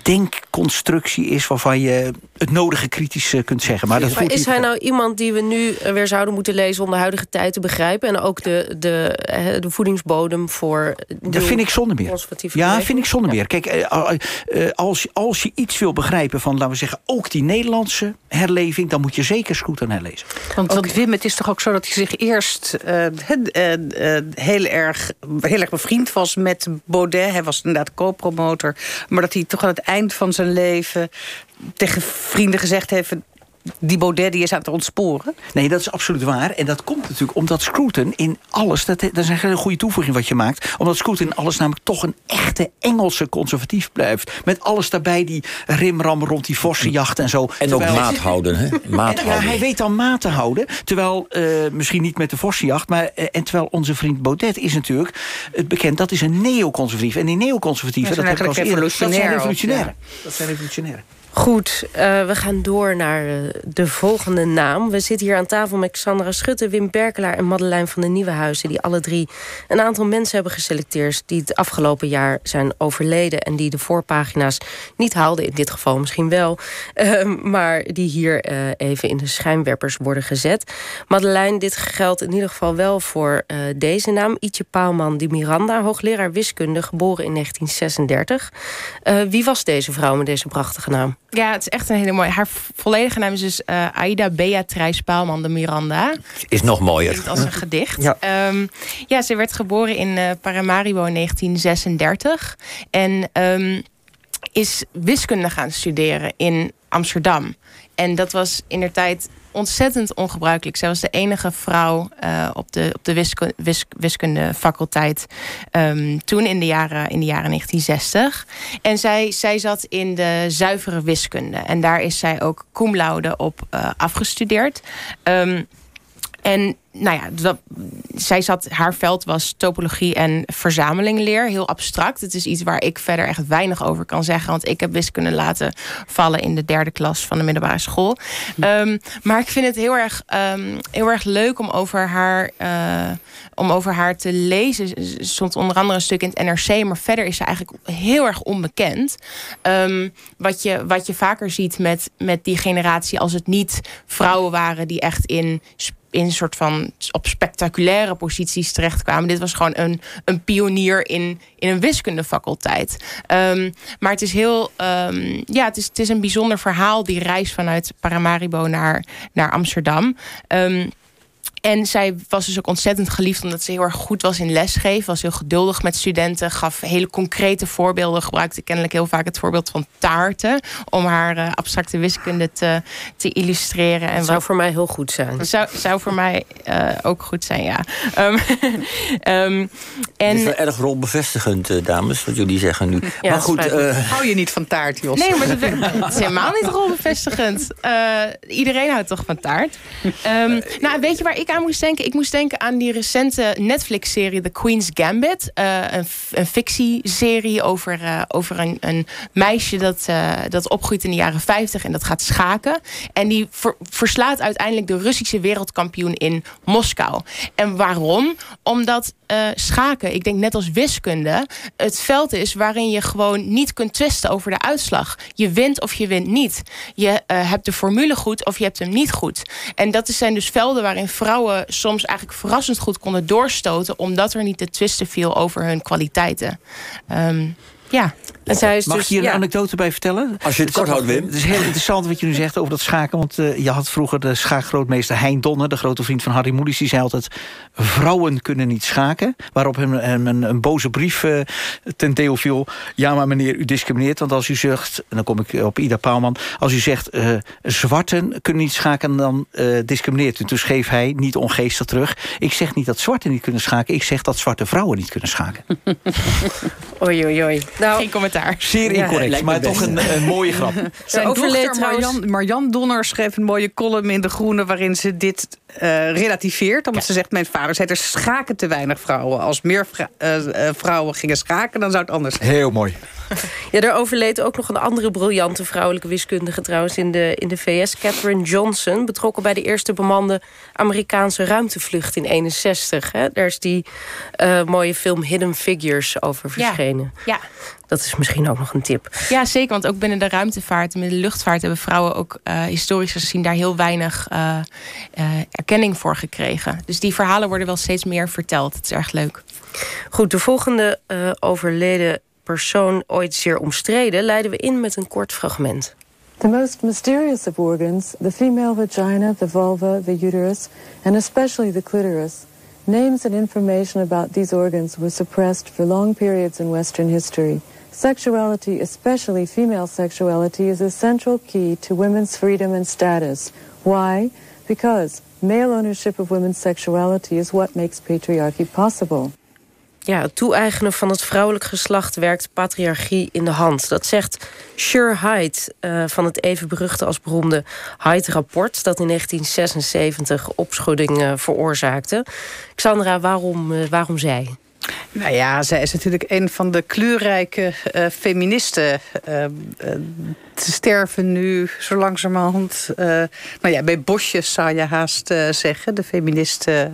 denkconstructie is... waarvan je het nodige kritisch kunt zeggen. Maar, dat maar is hij nou iemand die we nu weer zouden moeten lezen... om de huidige tijd te begrijpen? En ook de, de, de voedingsbodem voor... Dat vind ik zonder meer. Ja, vind ik zonder meer. Kijk, als, als je iets wil begrijpen van, laten we zeggen... ook die Nederlandse herleving... dan moet je zeker Scruton herlezen. Want, want Wim, het is toch ook zo dat hij zich eerst... Uh, uh, heel, erg, heel erg bevriend was met Baudet. Hij was inderdaad de co-promotor. Maar dat hij toch aan het eind van zijn leven tegen vrienden gezegd heeft die Baudet die is aan het ontsporen? Nee, dat is absoluut waar. En dat komt natuurlijk omdat Scruton in alles... Dat, dat is een hele goede toevoeging wat je maakt. Omdat Scruton in alles namelijk toch een echte Engelse conservatief blijft. Met alles daarbij, die rimram rond die vossenjacht en zo. En ook maat houden, hè? Maat en, houden. Ja, hij weet dan maat te houden. Terwijl, uh, misschien niet met de vossenjacht... maar uh, en terwijl onze vriend Baudet is natuurlijk het bekend... dat is een neoconservatief. En die neoconservatieven... Dat, dat, zijn revolutionair. Ja. Dat zijn revolutionair. Goed, uh, we gaan door naar uh, de volgende naam. We zitten hier aan tafel met Xandra Schutte, Wim Berkelaar en Madeleine van den Nieuwenhuizen... die alle drie een aantal mensen hebben geselecteerd... die het afgelopen jaar zijn overleden... en die de voorpagina's niet haalden, in dit geval misschien wel... Uh, maar die hier even in de schijnwerpers worden gezet. Madeleine, dit geldt in ieder geval wel voor deze naam. Ietje Paalman di Miranda, hoogleraar wiskunde, geboren in 1936. wie was deze vrouw met deze prachtige naam? Ja, het is echt een hele mooie. Haar volledige naam is dus uh, Aida Beatrice Paalman de Miranda. Is nog mooier. Als een gedicht. Ja. Um, ja, ze werd geboren in uh, Paramaribo in 1936. En um, is wiskunde gaan studeren in Amsterdam. En dat was in der tijd ontzettend ongebruikelijk. Zij was de enige vrouw uh, op de, op de wiskunde, wis, wiskundefaculteit um, toen in de, jaren, in de jaren 1960. En zij, zij zat in de zuivere wiskunde. En daar is zij ook cum laude op uh, afgestudeerd. Um, en nou ja, dat, zij zat, haar veld was topologie en verzamelingleer. Heel abstract. Het is iets waar ik verder echt weinig over kan zeggen. Want ik heb wiskunde laten vallen in de derde klas van de middelbare school. Um, maar ik vind het heel erg, um, heel erg leuk om over, haar, uh, om over haar te lezen. Stond onder andere een stuk in het NRC. Maar verder is ze eigenlijk heel erg onbekend. Um, wat, je, wat je vaker ziet met, met die generatie als het niet vrouwen waren die echt in in een soort van op spectaculaire posities terechtkwamen. Dit was gewoon een, een pionier in, in een wiskundefaculteit. Um, maar het is heel, um, ja, het is, het is een bijzonder verhaal, die reis vanuit Paramaribo naar, naar Amsterdam. Um, en zij was dus ook ontzettend geliefd omdat ze heel erg goed was in lesgeven. Was heel geduldig met studenten. Gaf hele concrete voorbeelden. Gebruikte kennelijk heel vaak het voorbeeld van taarten. Om haar uh, abstracte wiskunde te, te illustreren. En dat zou voor mij heel goed zijn. Zou, zou voor mij uh, ook goed zijn, ja. Um, um, en... Het is wel erg rolbevestigend, uh, dames, wat jullie zeggen nu. Ja, maar goed... Hou je niet van taart, Jos? Nee, maar dat, het is helemaal niet rolbevestigend. iedereen houdt toch van taart? Um, nou, weet je waar ik aan moest denken? Ik moest denken aan die recente Netflix-serie The Queen's Gambit. Uh, een, een fictieserie over, uh, over een, een meisje dat, uh, dat opgroeit in de jaren 50 en dat gaat schaken. En die ver, verslaat uiteindelijk de Russische wereldkampioen in Moskou. En waarom? Omdat schaken, ik denk net als wiskunde, het veld is waarin je gewoon niet kunt twisten over de uitslag. Je wint of je wint niet. Je hebt de formule goed of je hebt hem niet goed. En dat zijn dus velden waarin vrouwen soms eigenlijk verrassend goed konden doorstoten... omdat er niet te twisten viel over hun kwaliteiten. Um, ja. En zij is Mag dus, je hier ja. een anekdote bij vertellen? Als je het kort houdt, Wim. Het is heel interessant wat je nu zegt over dat schaken. Want uh, je had vroeger de schaakgrootmeester Hein Donner... de grote vriend van Harry Moelis. Die zei altijd... vrouwen kunnen niet schaken. Waarop hem, hem een, een, boze brief uh, ten deel viel. Ja, maar meneer, u discrimineert. Want als u zegt... en dan kom ik op Ida Paalman... als u zegt uh, zwarten kunnen niet schaken... dan discrimineert u. Toen schreef hij niet ongeestig terug... ik zeg niet dat zwarten niet kunnen schaken... ik zeg dat zwarte vrouwen niet kunnen schaken. oei, oei, oei. Nou, Geen commentaar. Zeer incorrect, ja, maar toch een, een, mooie grap. Zijn dochter Marjan, Marjan Donner schreef een mooie column in De Groene... waarin ze dit uh, relativeert. Omdat ja. ze zegt, mijn vader zei, er schaken te weinig vrouwen. Als meer vrou uh, vrouwen gingen schaken, dan zou het anders zijn. Heel mooi. Ja, er overleed ook nog een andere briljante vrouwelijke wiskundige trouwens in de, in de VS. Catherine Johnson, betrokken bij de eerste bemande Amerikaanse ruimtevlucht in 61. Hè? Daar is die uh, mooie film Hidden Figures over verschenen. Ja. ja. Dat is misschien ook nog een tip. Ja, zeker. Want ook binnen de ruimtevaart en binnen de luchtvaart... hebben vrouwen ook uh, historisch gezien daar heel weinig uh, uh, erkenning voor gekregen. Dus die verhalen worden wel steeds meer verteld. Het is erg leuk. Goed, de volgende overleden persoon ooit zeer omstreden... leiden we in met een kort fragment. The most mysterious of organs, the female vagina, the vulva, the uterus, and especially the clitoris... Names and information about these organs were suppressed for long periods in Western history, Sexuality, especially female sexuality, is a central key to women's freedom and status. Why? Because male ownership of women's sexuality is what makes patriarchy possible. Ja, het toe-eigenen van het vrouwelijk geslacht werkt patriarchie in de hand. Dat zegt Sure Hyde uh, van het even beruchte als beroemde Hyde-rapport... dat in 1976 opschudding uh, veroorzaakte. Xandra, waarom, uh, waarom zij? Nou ja, zij is natuurlijk een van de kleurrijke uh, feministen. Uh, uh, ze sterven nu zo langzamerhand... nou ja, bij bosjes zou je haast zeggen. De feministen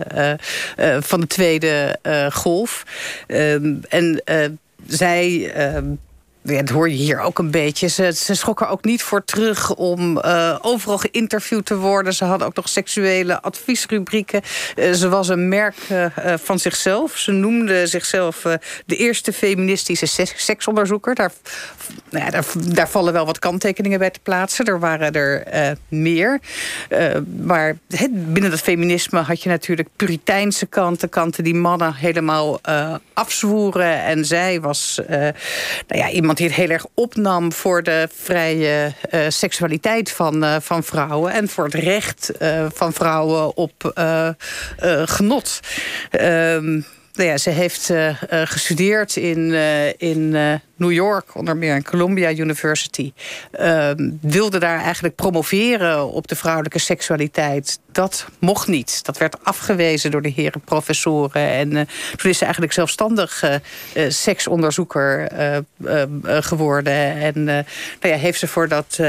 van de tweede golf. Ehm, en zij ehm, dat hoor je hier ook een beetje. Ze, ze schrok er ook niet voor terug om uh, overal geïnterviewd te worden. Ze hadden ook nog seksuele adviesrubrieken. Uh, ze was een merk uh, van zichzelf. Ze noemde zichzelf de eerste feministische seksonderzoeker. Daar, nou ja, daar, vallen wel wat kanttekeningen bij te plaatsen. Er waren er meer. maar binnen dat feminisme had je natuurlijk puriteinse kanten. Kanten die mannen helemaal afzwoeren. En zij was nou ja, die het heel erg opnam voor de vrije uh, seksualiteit van, uh, van vrouwen... en voor het recht uh, van vrouwen op genot. Ehm, nou ja, ze heeft uh, gestudeerd in, uh, in New York, onder meer in Columbia University. Ehm, wilde daar eigenlijk promoveren op de vrouwelijke seksualiteit. Dat mocht niet. Dat werd afgewezen door de heren professoren. En toen is ze eigenlijk zelfstandig seksonderzoeker geworden. En nou ja, heeft ze voor dat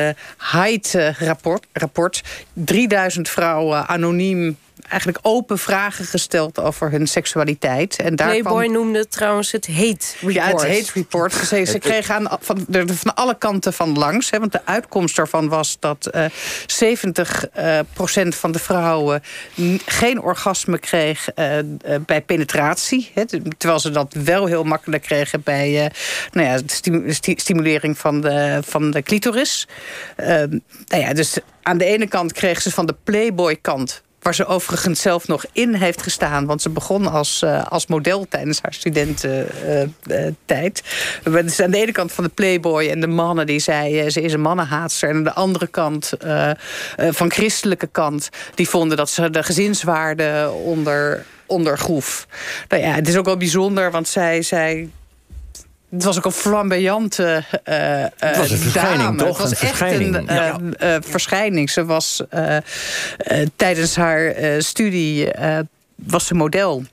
Hyde-rapport rapport 3000 vrouwen anoniem eigenlijk open vragen gesteld over hun seksualiteit. En daarvan... Playboy noemde trouwens het hate report. Ja, het hate report. Ze, ze kregen aan, van, van alle kanten van langs. Hè, want de uitkomst daarvan was dat uh, 70 uh, procent van de vrouwen... geen orgasme kreeg uh, bij penetratie. Hè, terwijl ze dat wel heel makkelijk kregen... bij uh, nou ja, de stimulering van de, van de clitoris. nou ja, dus aan de ene kant kreeg ze van de Playboy-kant Waar ze overigens zelf nog in heeft gestaan. Want ze begon als, uh, als model tijdens haar studententijd. Uh, uh, aan de ene kant van de Playboy en de mannen die zei... ze is een mannenhaatster. En aan de andere kant, van christelijke kant... die vonden dat ze de gezinswaarde onder, ondergroef. Nou ja, het is ook wel bijzonder, want zij... zij het was ook een flamboyante uh, Het was een verschijning, toch? Het was een echt verschijning. een ja. uh, verschijning. Ze was tijdens haar studie was ze model.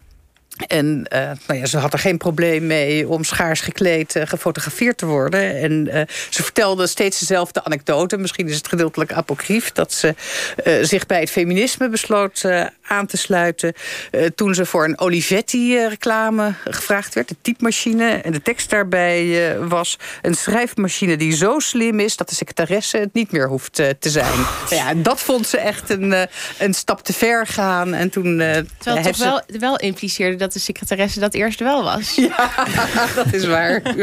En uh, nou ja, ze had er geen probleem mee om schaars gekleed uh, gefotografeerd te worden. En uh, ze vertelde steeds dezelfde anekdote. Misschien is het gedeeltelijk apocrief. Dat ze zich bij het feminisme besloot aan te sluiten. toen ze voor een Olivetti-reclame gevraagd werd. De typemachine. En de tekst daarbij was... een schrijfmachine die zo slim is... dat de secretaresse het niet meer hoeft te zijn. Ja, dat vond ze echt een, een stap te ver gaan. En toen... Terwijl het toch wel, wel impliceerde... dat dat de secretaresse dat eerst wel was. Ja, dat is waar.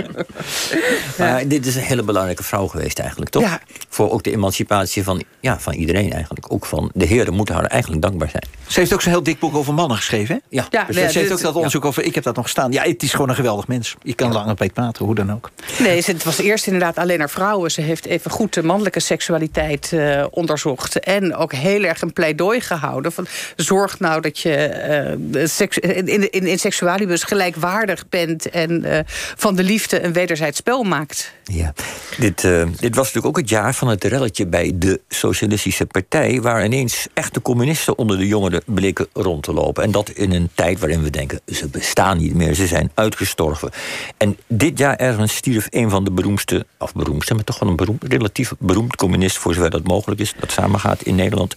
Maar dit is een hele belangrijke vrouw geweest eigenlijk, toch? Ja. Voor ook de emancipatie van, ja, van iedereen eigenlijk. Ook van de heren moeten haar eigenlijk dankbaar zijn. Ze heeft ook zo'n heel dik boek over mannen geschreven, hè? Ja. ja dus ze heeft ook dat onderzoek over... Ik heb dat nog staan. Ja, het is gewoon een geweldig mens. Je kan ja. langer bij praten, hoe dan ook. Nee, het was eerst inderdaad alleen naar vrouwen. Ze heeft even goed de mannelijke seksualiteit uh, onderzocht. En ook heel erg een pleidooi gehouden. Van, zorg nou dat je uh, seks, in, in, in, in seksualibus gelijkwaardig bent... en uh, van de liefde een wederzijds spel maakt. Ja, dit, uh, dit was natuurlijk ook het jaar van het relletje bij de Socialistische Partij... waar ineens echte communisten onder de jongeren bleken rond te lopen. En dat in een tijd waarin we denken, ze bestaan niet meer, ze zijn uitgestorven. En dit jaar ergens stierf een van de beroemdste, of beroemdste... maar toch wel een beroemd, relatief beroemd communist... voor zover dat mogelijk is, dat samengaat in Nederland,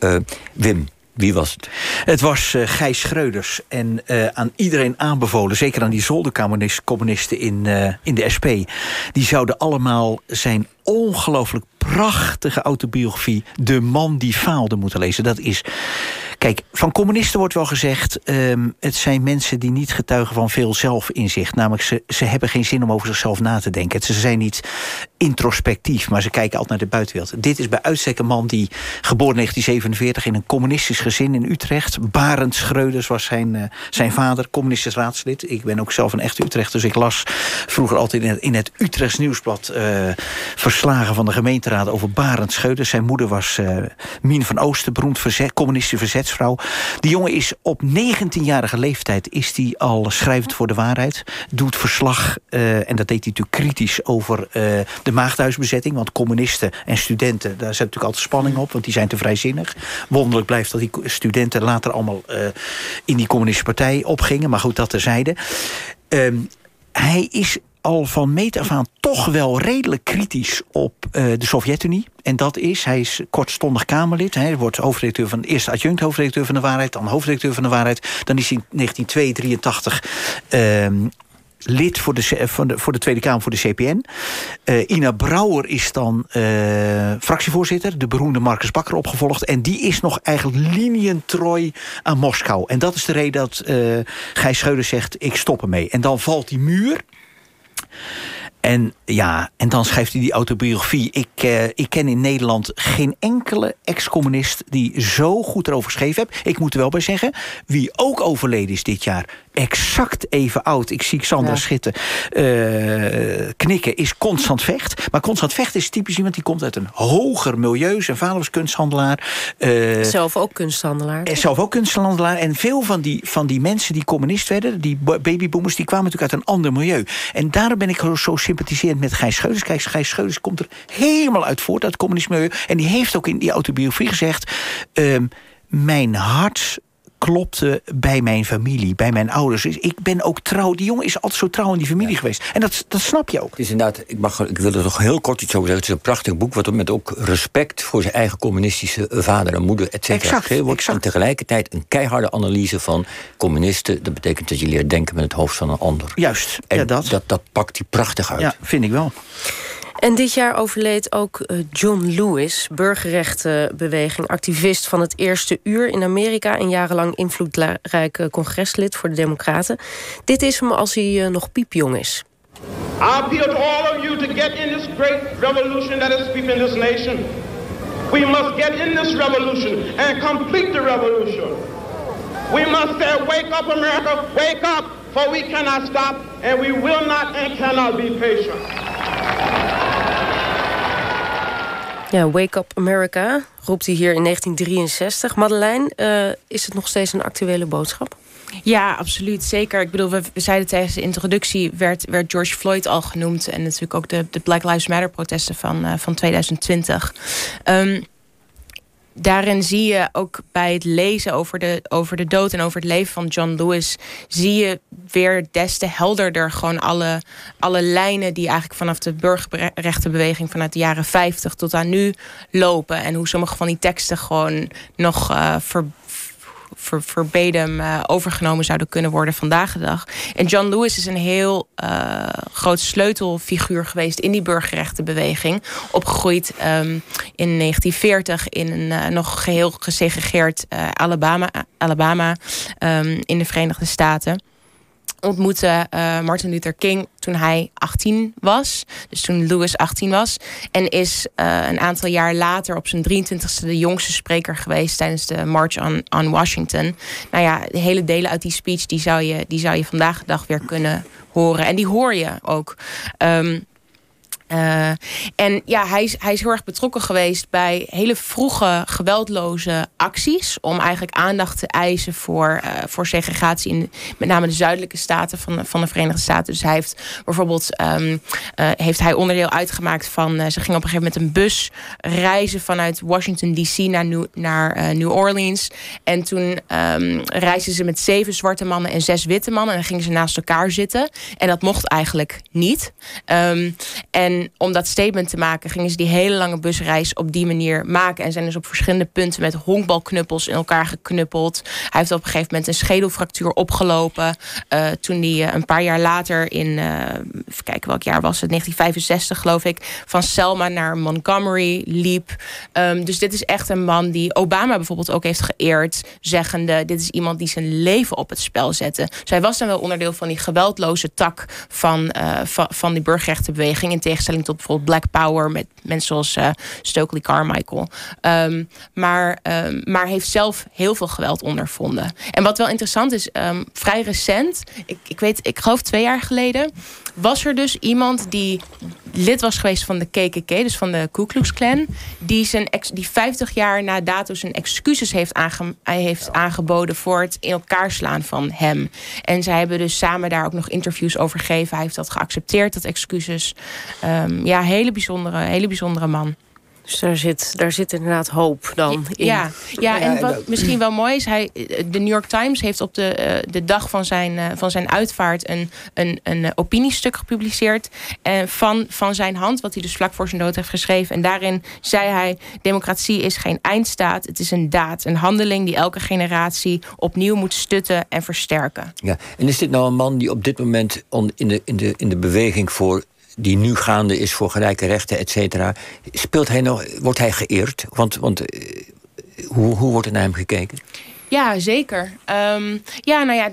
uh, Wim wie was het? Het was uh, Gijs Schreuders. En uh, aan iedereen aanbevolen, zeker aan die zoldercommunisten in, in de SP... die zouden allemaal zijn ongelooflijk prachtige autobiografie... De man die faalde moeten lezen. Dat is Kijk, van communisten wordt wel gezegd... Um, het zijn mensen die niet getuigen van veel zelfinzicht. Namelijk, ze, ze hebben geen zin om over zichzelf na te denken. Ze zijn niet introspectief, maar ze kijken altijd naar de buitenwereld. Dit is bij uitstek een man die, geboren in 1947... in een communistisch gezin in Utrecht. Barend Schreuders was zijn, uh, zijn vader, communistisch raadslid. Ik ben ook zelf een echte Utrecht, dus ik las vroeger altijd in het, in het Utrechts Nieuwsblad... Uh, verslagen van de gemeenteraad over Barend Schreuders. Zijn moeder was uh, Mien van Oosten, beroemd verzet, communistische verzetsvrouw. Die jongen is op 19-jarige leeftijd is die al schrijvend voor de waarheid. Doet verslag, en dat deed hij natuurlijk kritisch over de maagdhuisbezetting. Want communisten en studenten, daar zit natuurlijk altijd spanning op. Want die zijn te vrijzinnig. Wonderlijk blijft dat die studenten later allemaal uh, in die communistische partij opgingen. Maar goed, dat terzijde. Um, hij is al van meet af aan toch wel redelijk kritisch op uh, de Sovjet-Unie. En dat is, hij is kortstondig Kamerlid. Hij wordt hoofdredacteur van, eerst adjunct hoofdredacteur van de waarheid... dan hoofdredacteur van de waarheid. Dan is hij in 1982 uh, lid voor de, de, voor de Tweede Kamer voor de CPN. Uh, Ina Brouwer is dan uh, fractievoorzitter. De beroemde Marcus Bakker opgevolgd. En die is nog eigenlijk linientrooi aan Moskou. En dat is de reden dat uh, Gijs Scheuder zegt... ik stop ermee. En dan valt die muur... En ja, en dan schrijft hij die autobiografie. Ik, uh, ik ken in Nederland geen enkele ex-communist die zo goed erover geschreven heeft. Ik moet er wel bij zeggen, wie ook overleden is dit jaar, exact even oud. Ik zie Xandra ja. Schitten uh, knikken, is Constant Vecht. Maar Constant Vecht is typisch iemand die komt uit een hoger milieu. Zijn vader was kunsthandelaar. Uh, zelf ook kunsthandelaar. Zelf ook kunsthandelaar. En veel van die, van die mensen die communist werden, die babyboomers, die kwamen natuurlijk uit een ander milieu. En daarom ben ik zo sympathiserend met Gijs Scheuders. Kijk, Gijs Scheuders komt er helemaal uit voort, uit het communisme milieu. En die heeft ook in die autobiografie gezegd... Uh, mijn hart klopte bij mijn familie, bij mijn ouders. Dus ik ben ook trouw. Die jongen is altijd zo trouw in die familie ja. geweest. En dat, dat snap je ook. Het is inderdaad, ik, mag, ik wil er toch heel kort iets over zeggen. Het is een prachtig boek, wat met ook respect voor zijn eigen communistische vader en moeder, et cetera, wordt. Exact. En tegelijkertijd een keiharde analyse van communisten. Dat betekent dat je leert denken met het hoofd van een ander. Juist, en ja, dat. dat. Dat pakt hij prachtig uit. Ja, vind ik wel. En dit jaar overleed ook John Lewis, burgerrechtenbeweging, activist van het eerste uur in Amerika en jarenlang invloedrijk congreslid voor de Democraten. Dit is hem als hij uh, nog piepjong is. I appeal to all of you to get in this great revolution that is sweeping this nation. We must get in this revolution and complete the revolution. We must say, wake up America, wake up, for we cannot stop and we will not and cannot be patient. Ja, Wake Up America roept hij hier in 1963. Madeleine, uh, is het nog steeds een actuele boodschap? Ja, absoluut. Zeker. Ik bedoel, we, zeiden tijdens de introductie... werd, werd George Floyd al genoemd. En natuurlijk ook de, de Black Lives Matter protesten van, uh, van 2020. Um, daarin zie je ook bij het lezen over de, over de dood en over het leven van John Lewis, zie je weer des te helderder gewoon alle, alle lijnen die eigenlijk vanaf de burgerrechtenbeweging vanuit de jaren 50 tot aan nu lopen. En hoe sommige van die teksten gewoon nog uh, verbedem uh, overgenomen zouden kunnen worden vandaag de dag. En John Lewis is een heel uh, groot sleutelfiguur geweest in die burgerrechtenbeweging. Opgegroeid um, in 1940 in een uh, nog geheel gesegregeerd Alabama, Alabama um, in de Verenigde Staten ontmoette uh, Martin Luther King toen hij 18 was. Dus toen Lewis 18 was. En is uh, een aantal jaar later op zijn 23ste de jongste spreker geweest tijdens de March on, on Washington. Nou ja, de hele delen uit die speech die zou, je, die zou je vandaag de dag weer kunnen horen. En die hoor je ook. Um, uh, en ja, hij is, hij is heel erg betrokken geweest bij hele vroege geweldloze acties. Om eigenlijk aandacht te eisen voor, uh, voor segregatie in met name de zuidelijke staten van, van de Verenigde Staten. Dus hij heeft bijvoorbeeld um, uh, heeft hij onderdeel uitgemaakt van. ze gingen op een gegeven moment een bus reizen vanuit Washington DC naar New, naar New Orleans. En toen um, reisden ze met zeven zwarte mannen en zes witte mannen. En gingen ze naast elkaar zitten. En dat mocht eigenlijk niet. Um, en Om dat statement te maken, gingen ze die hele lange busreis op die manier maken. En zijn dus op verschillende punten met honkbalknuppels in elkaar geknuppeld. Hij heeft op een gegeven moment een schedelfractuur opgelopen. Uh, toen hij een paar jaar later in, uh, even kijken welk jaar was het, 1965 geloof ik, van Selma naar Montgomery liep. Um, dus dit is echt een man die Obama bijvoorbeeld ook heeft geëerd, zeggende: dit is iemand die zijn leven op het spel zette. Zij was dan wel onderdeel van die geweldloze tak van, van, van die burgerrechtenbeweging. In tegenstelling tot bijvoorbeeld Black Power met mensen zoals uh, Stokely Carmichael. Um, maar, um, maar heeft zelf heel veel geweld ondervonden. En wat wel interessant is, um, vrij recent, ik, ik weet, ik geloof twee jaar geleden, was er dus iemand die lid was geweest van de KKK, dus van de Ku Klux Klan, die, zijn ex, die 50 jaar na dato zijn excuses heeft, aange, heeft aangeboden voor het in elkaar slaan van hem. En zij hebben dus samen daar ook nog interviews over gegeven. Hij heeft dat geaccepteerd, dat excuses. Um, ja, hele bijzondere, hele bijzondere man. Dus daar zit, daar zit inderdaad hoop dan in. Ja, ja en wat misschien wel mooi is... Hij, de New York Times heeft op de, uh, de dag van zijn, uh, van zijn uitvaart... een, een, een opiniestuk gepubliceerd uh, van, van zijn hand... wat hij dus vlak voor zijn dood heeft geschreven. En daarin zei hij... democratie is geen eindstaat, het is een daad. Een handeling die elke generatie opnieuw moet stutten en versterken. Ja, en is dit nou een man die op dit moment on, in, de, in, de, in de beweging voor die nu gaande is voor gelijke rechten, et cetera. Speelt hij nog, wordt hij geëerd? Want, want hoe, hoe wordt er naar hem gekeken? Ja, zeker. Um, ja, nou ja,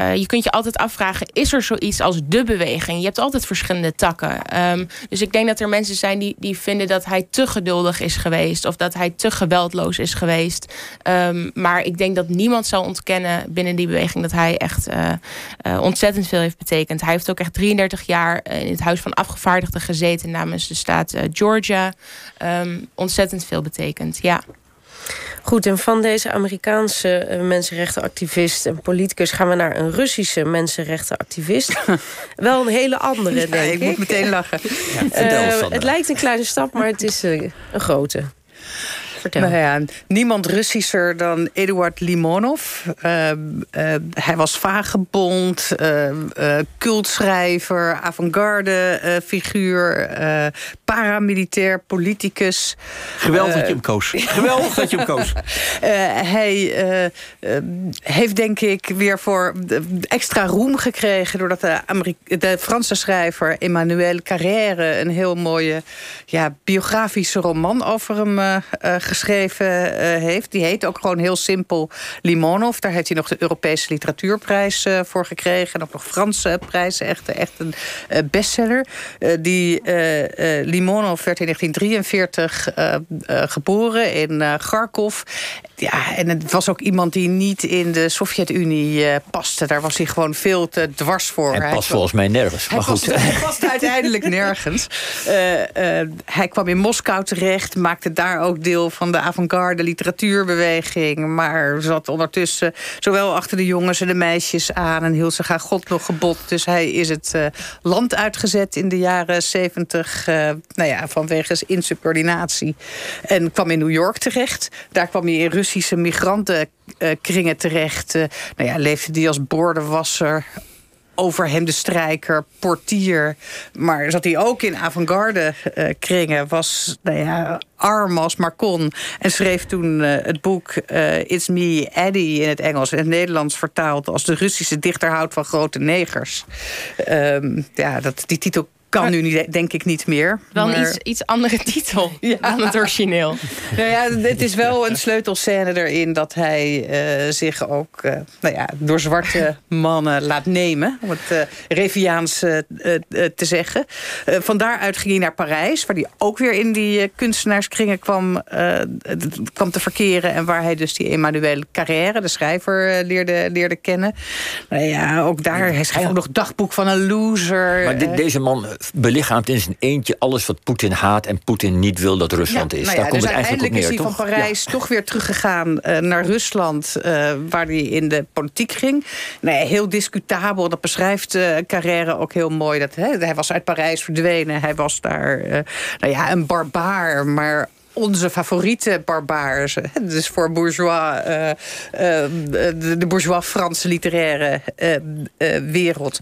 uh, je kunt je altijd afvragen... is er zoiets als de beweging? Je hebt altijd verschillende takken. Um, dus ik denk dat er mensen zijn die, die vinden dat hij te geduldig is geweest... of dat hij te geweldloos is geweest. Um, maar ik denk dat niemand zal ontkennen binnen die beweging... dat hij echt uh, uh, ontzettend veel heeft betekend. Hij heeft ook echt 33 jaar in het Huis van Afgevaardigden gezeten... namens de staat Georgia. ontzettend veel betekend, ja. Goed, en van deze Amerikaanse uh, mensenrechtenactivist en politicus... gaan we naar een Russische mensenrechtenactivist. Wel een hele andere, ja, denk ik. ik moet meteen lachen. Ja, uh, het lijkt een kleine stap, maar het is uh, een grote. Vertel. Nou ja, niemand Russischer dan Eduard Limonov. Uh, uh, hij was vagebond, uh, cultschrijver, avant-garde figuur, paramilitair politicus. Geweldig dat je hem koos. Geweldig dat je hem koos. hij heeft denk ik weer voor extra roem gekregen... doordat de, de Franse schrijver Emmanuel Carrère... een heel mooie ja, biografische roman over hem geschreven uh, heeft. Die heet ook gewoon heel simpel Limonov. Daar heeft hij nog de Europese Literatuurprijs uh, voor gekregen. En ook nog Franse prijzen. Echt, echt een uh, bestseller. die Limonov werd in 1943 geboren in Kharkov. Ja, en het was ook iemand die niet in de Sovjet-Unie paste. Daar was hij gewoon veel te dwars voor. Hij past volgens mij nergens. Hij, maar goed. Past, hij past uiteindelijk nergens. hij kwam in Moskou terecht. Maakte daar ook deel van de avant-garde literatuurbeweging. Maar zat ondertussen zowel achter de jongens en de meisjes aan... en hield zich aan God nog gebod. Dus hij is het uh, land uitgezet in de jaren zeventig... Uh, nou ja, vanwege insubordinatie. En kwam in New York terecht. Daar kwam hij in Russische migrantenkringen terecht. Uh, nou ja, leefde hij als boordenwasser overhemdenstrijker, portier. Maar zat hij ook in avant-garde uh, kringen. Was nou ja, arm als maar kon. En schreef toen uh, het boek uh, It's Me, Eddie in het Engels. En het Nederlands vertaald als de Russische dichter houdt van grote negers. Um, ja, dat, die titel kan nu niet, denk ik niet meer. Wel maar... een iets, iets andere titel ja. dan het origineel. nou ja, het is wel een sleutelscène erin dat hij uh, zich ook uh, nou ja, door zwarte mannen laat nemen. Om het uh, Reviaans te zeggen. van daaruit ging hij naar Parijs, waar hij ook weer in die kunstenaarskringen kwam, kwam te verkeren. En waar hij dus die Emmanuel Carrère, de schrijver, leerde, leerde kennen. Nou ja, ook daar, hij schrijft ook nog dagboek van een loser. Maar dit, deze man belichaamt in zijn eentje alles wat Poetin haat en Poetin niet wil dat Rusland ja, is. Nou ja, Daar komt dus het eigenlijk op neer, is hij toch? van Parijs ja. toch weer teruggegaan uh, naar Rusland, uh, waar hij in de politiek ging. Nee, heel discutabel, dat beschrijft uh, Carrère ook heel mooi. Dat, hè, hij was uit Parijs verdwenen, hij was daar nou ja, een barbaar, maar onze favoriete barbaars. Dus voor bourgeois, uh, de, bourgeois-Franse literaire wereld.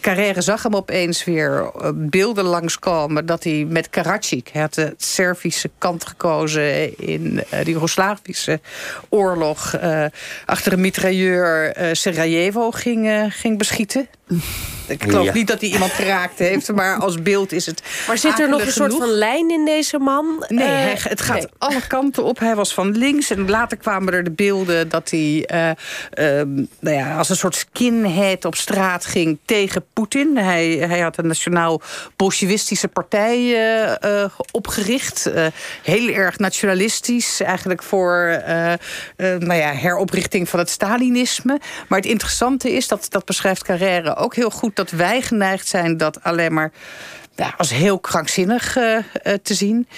Carrère zag hem opeens weer beelden langskomen... dat hij met Karadzic, hij had de Servische kant gekozen... in de Joegoslavische oorlog... achter een mitrailleur Sarajevo ging, ging beschieten. Ik geloof niet dat hij iemand geraakt heeft, maar als beeld is het. Maar zit er nog een soort van lijn in deze man? Nee, uh, het gaat alle kanten op. Hij was van links en later kwamen er de beelden dat hij uh, uh, nou ja, als een soort skinhead op straat ging tegen Poetin. Hij, hij had een nationaal-bolsjewistische partij eh, opgericht. heel erg nationalistisch, eigenlijk voor nou ja, heroprichting van het Stalinisme. Maar het interessante is, dat, dat beschrijft Carrère ook heel goed dat wij geneigd zijn dat alleen maar ja, als heel krankzinnig uh, uh, te zien.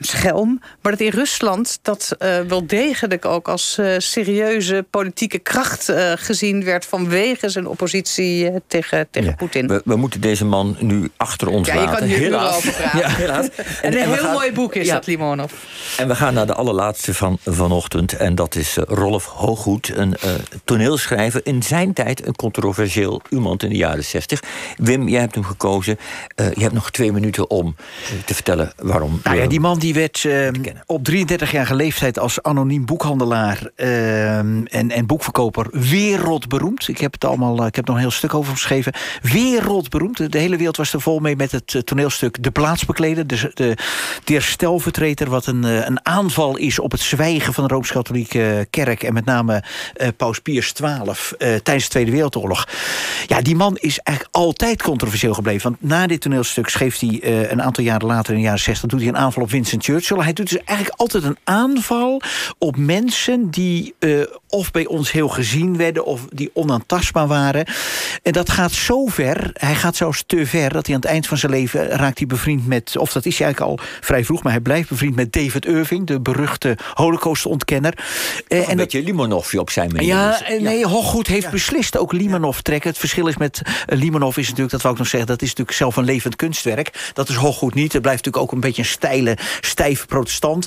Schelm. Maar dat in Rusland dat uh, wel degelijk ook als serieuze politieke kracht gezien werd... vanwege zijn oppositie tegen, tegen ja. Poetin. We, we, moeten deze man nu achter ons ja, laten. je kan hier helaas. over praten. ja, helaas. En, en, een en heel gaan, mooi boek is dat, Limonov. En we gaan naar de allerlaatste van vanochtend. En dat is Rolf Hooghoed, een toneelschrijver. In zijn tijd een controversieel iemand in de jaren 60. Wim, jij hebt hem gekozen. je hebt nog twee minuten om te vertellen waarom. Nou ja, die man die werd uh, op 33-jarige leeftijd als anoniem boekhandelaar uh, en, en boekverkoper wereldberoemd. Ik heb het allemaal, ik heb nog een heel stuk over geschreven. Wereldberoemd. De hele wereld was er vol mee met het toneelstuk De Plaatsbekleder. De, de, de herstelvertreter, wat een, een aanval is op het zwijgen van de Rooms-Katholieke Kerk. En met name uh, Paus Pius XII tijdens de Tweede Wereldoorlog. Ja, die man is eigenlijk altijd controversieel gebleven. Want na dit toneelstuk schreef hij uh, een aantal jaren later, in de jaren 60... doet hij een aanval op Winston Churchill. Hij doet dus eigenlijk altijd een aanval op mensen... die uh, of bij ons heel gezien werden of die onaantastbaar waren. En dat gaat zo ver, hij gaat zelfs te ver... dat hij aan het eind van zijn leven raakt hij bevriend met... of dat is hij eigenlijk al vrij vroeg, maar hij blijft bevriend met David Irving... de beruchte holocaustontkenner. Uh, een en beetje Limanovje op zijn manier. Ja, dus. nee, Hooggoed heeft ja. beslist ook Limanov trekken. Het verschil is met Limanov is natuurlijk, dat wou ik nog zeggen... dat is natuurlijk zelf een levend Dat is Hooggoed niet. Het blijft natuurlijk ook een beetje een steile, stijve protestant.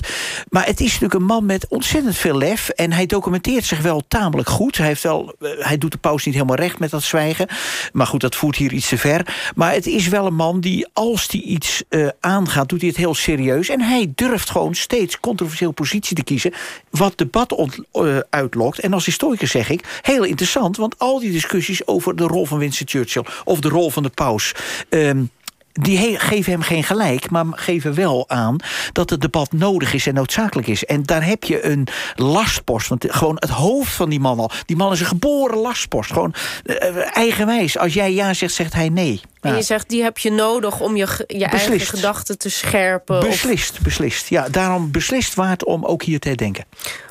Maar het is natuurlijk een man met ontzettend veel lef. En hij documenteert zich wel tamelijk goed. Hij, heeft wel, hij doet de paus niet helemaal recht met dat zwijgen. Maar goed, dat voert hier iets te ver. Maar het is wel een man die, als hij iets uh, aangaat... doet hij het heel serieus. En hij durft gewoon steeds controversieel positie te kiezen... wat debat uh, uitlokt. En als historicus zeg ik, heel interessant... want al die discussies over de rol van Winston Churchill... of de rol van de paus... Um, die geven hem geen gelijk, maar geven wel aan dat het debat nodig is en noodzakelijk is. En daar heb je een lastpost, want gewoon het hoofd van die man al. Die man is een geboren lastpost, gewoon uh, eigenwijs. Als jij ja zegt, zegt hij nee. En je zegt, die heb je nodig om je, je eigen gedachten te scherpen. Beslist, of... beslist. Ja, daarom beslist waard om ook hier te herdenken.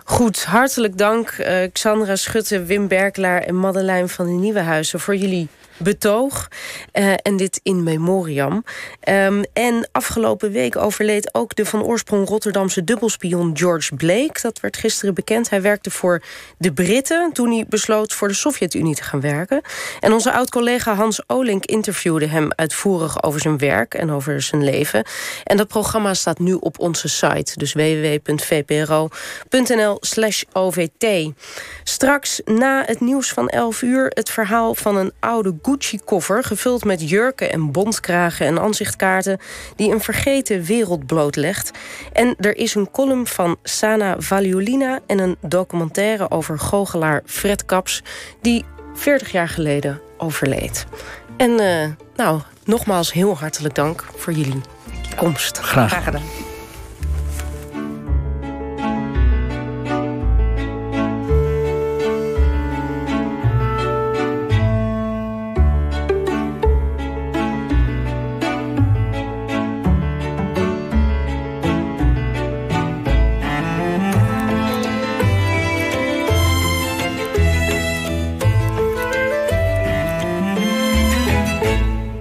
Goed, hartelijk dank uh, Xandra Schutte, Wim Berklaar en Madeleine van de Nieuwenhuizen... voor jullie betoog. Uh, en dit in memoriam. Um, en afgelopen week overleed ook de van oorsprong Rotterdamse dubbelspion George Blake. Dat werd gisteren bekend. Hij werkte voor de Britten toen hij besloot voor de Sovjet-Unie te gaan werken. En onze oud-collega Hans Olink interviewde hem uitvoerig over zijn werk en over zijn leven. En dat programma staat nu op onze site. Dus www.vpro.nl slash OVT. Straks na het nieuws van 11 uur het verhaal van een oude Gucci-koffer... gevuld met jurken en bondkragen en aanzichtkaarten... die een vergeten wereld blootlegt. En er is een column van Sana Valiolina... en een documentaire over goochelaar Fred Kaps... die 40 jaar geleden overleed. En uh, nou, nogmaals heel hartelijk dank voor jullie komst. Graag. Graag gedaan.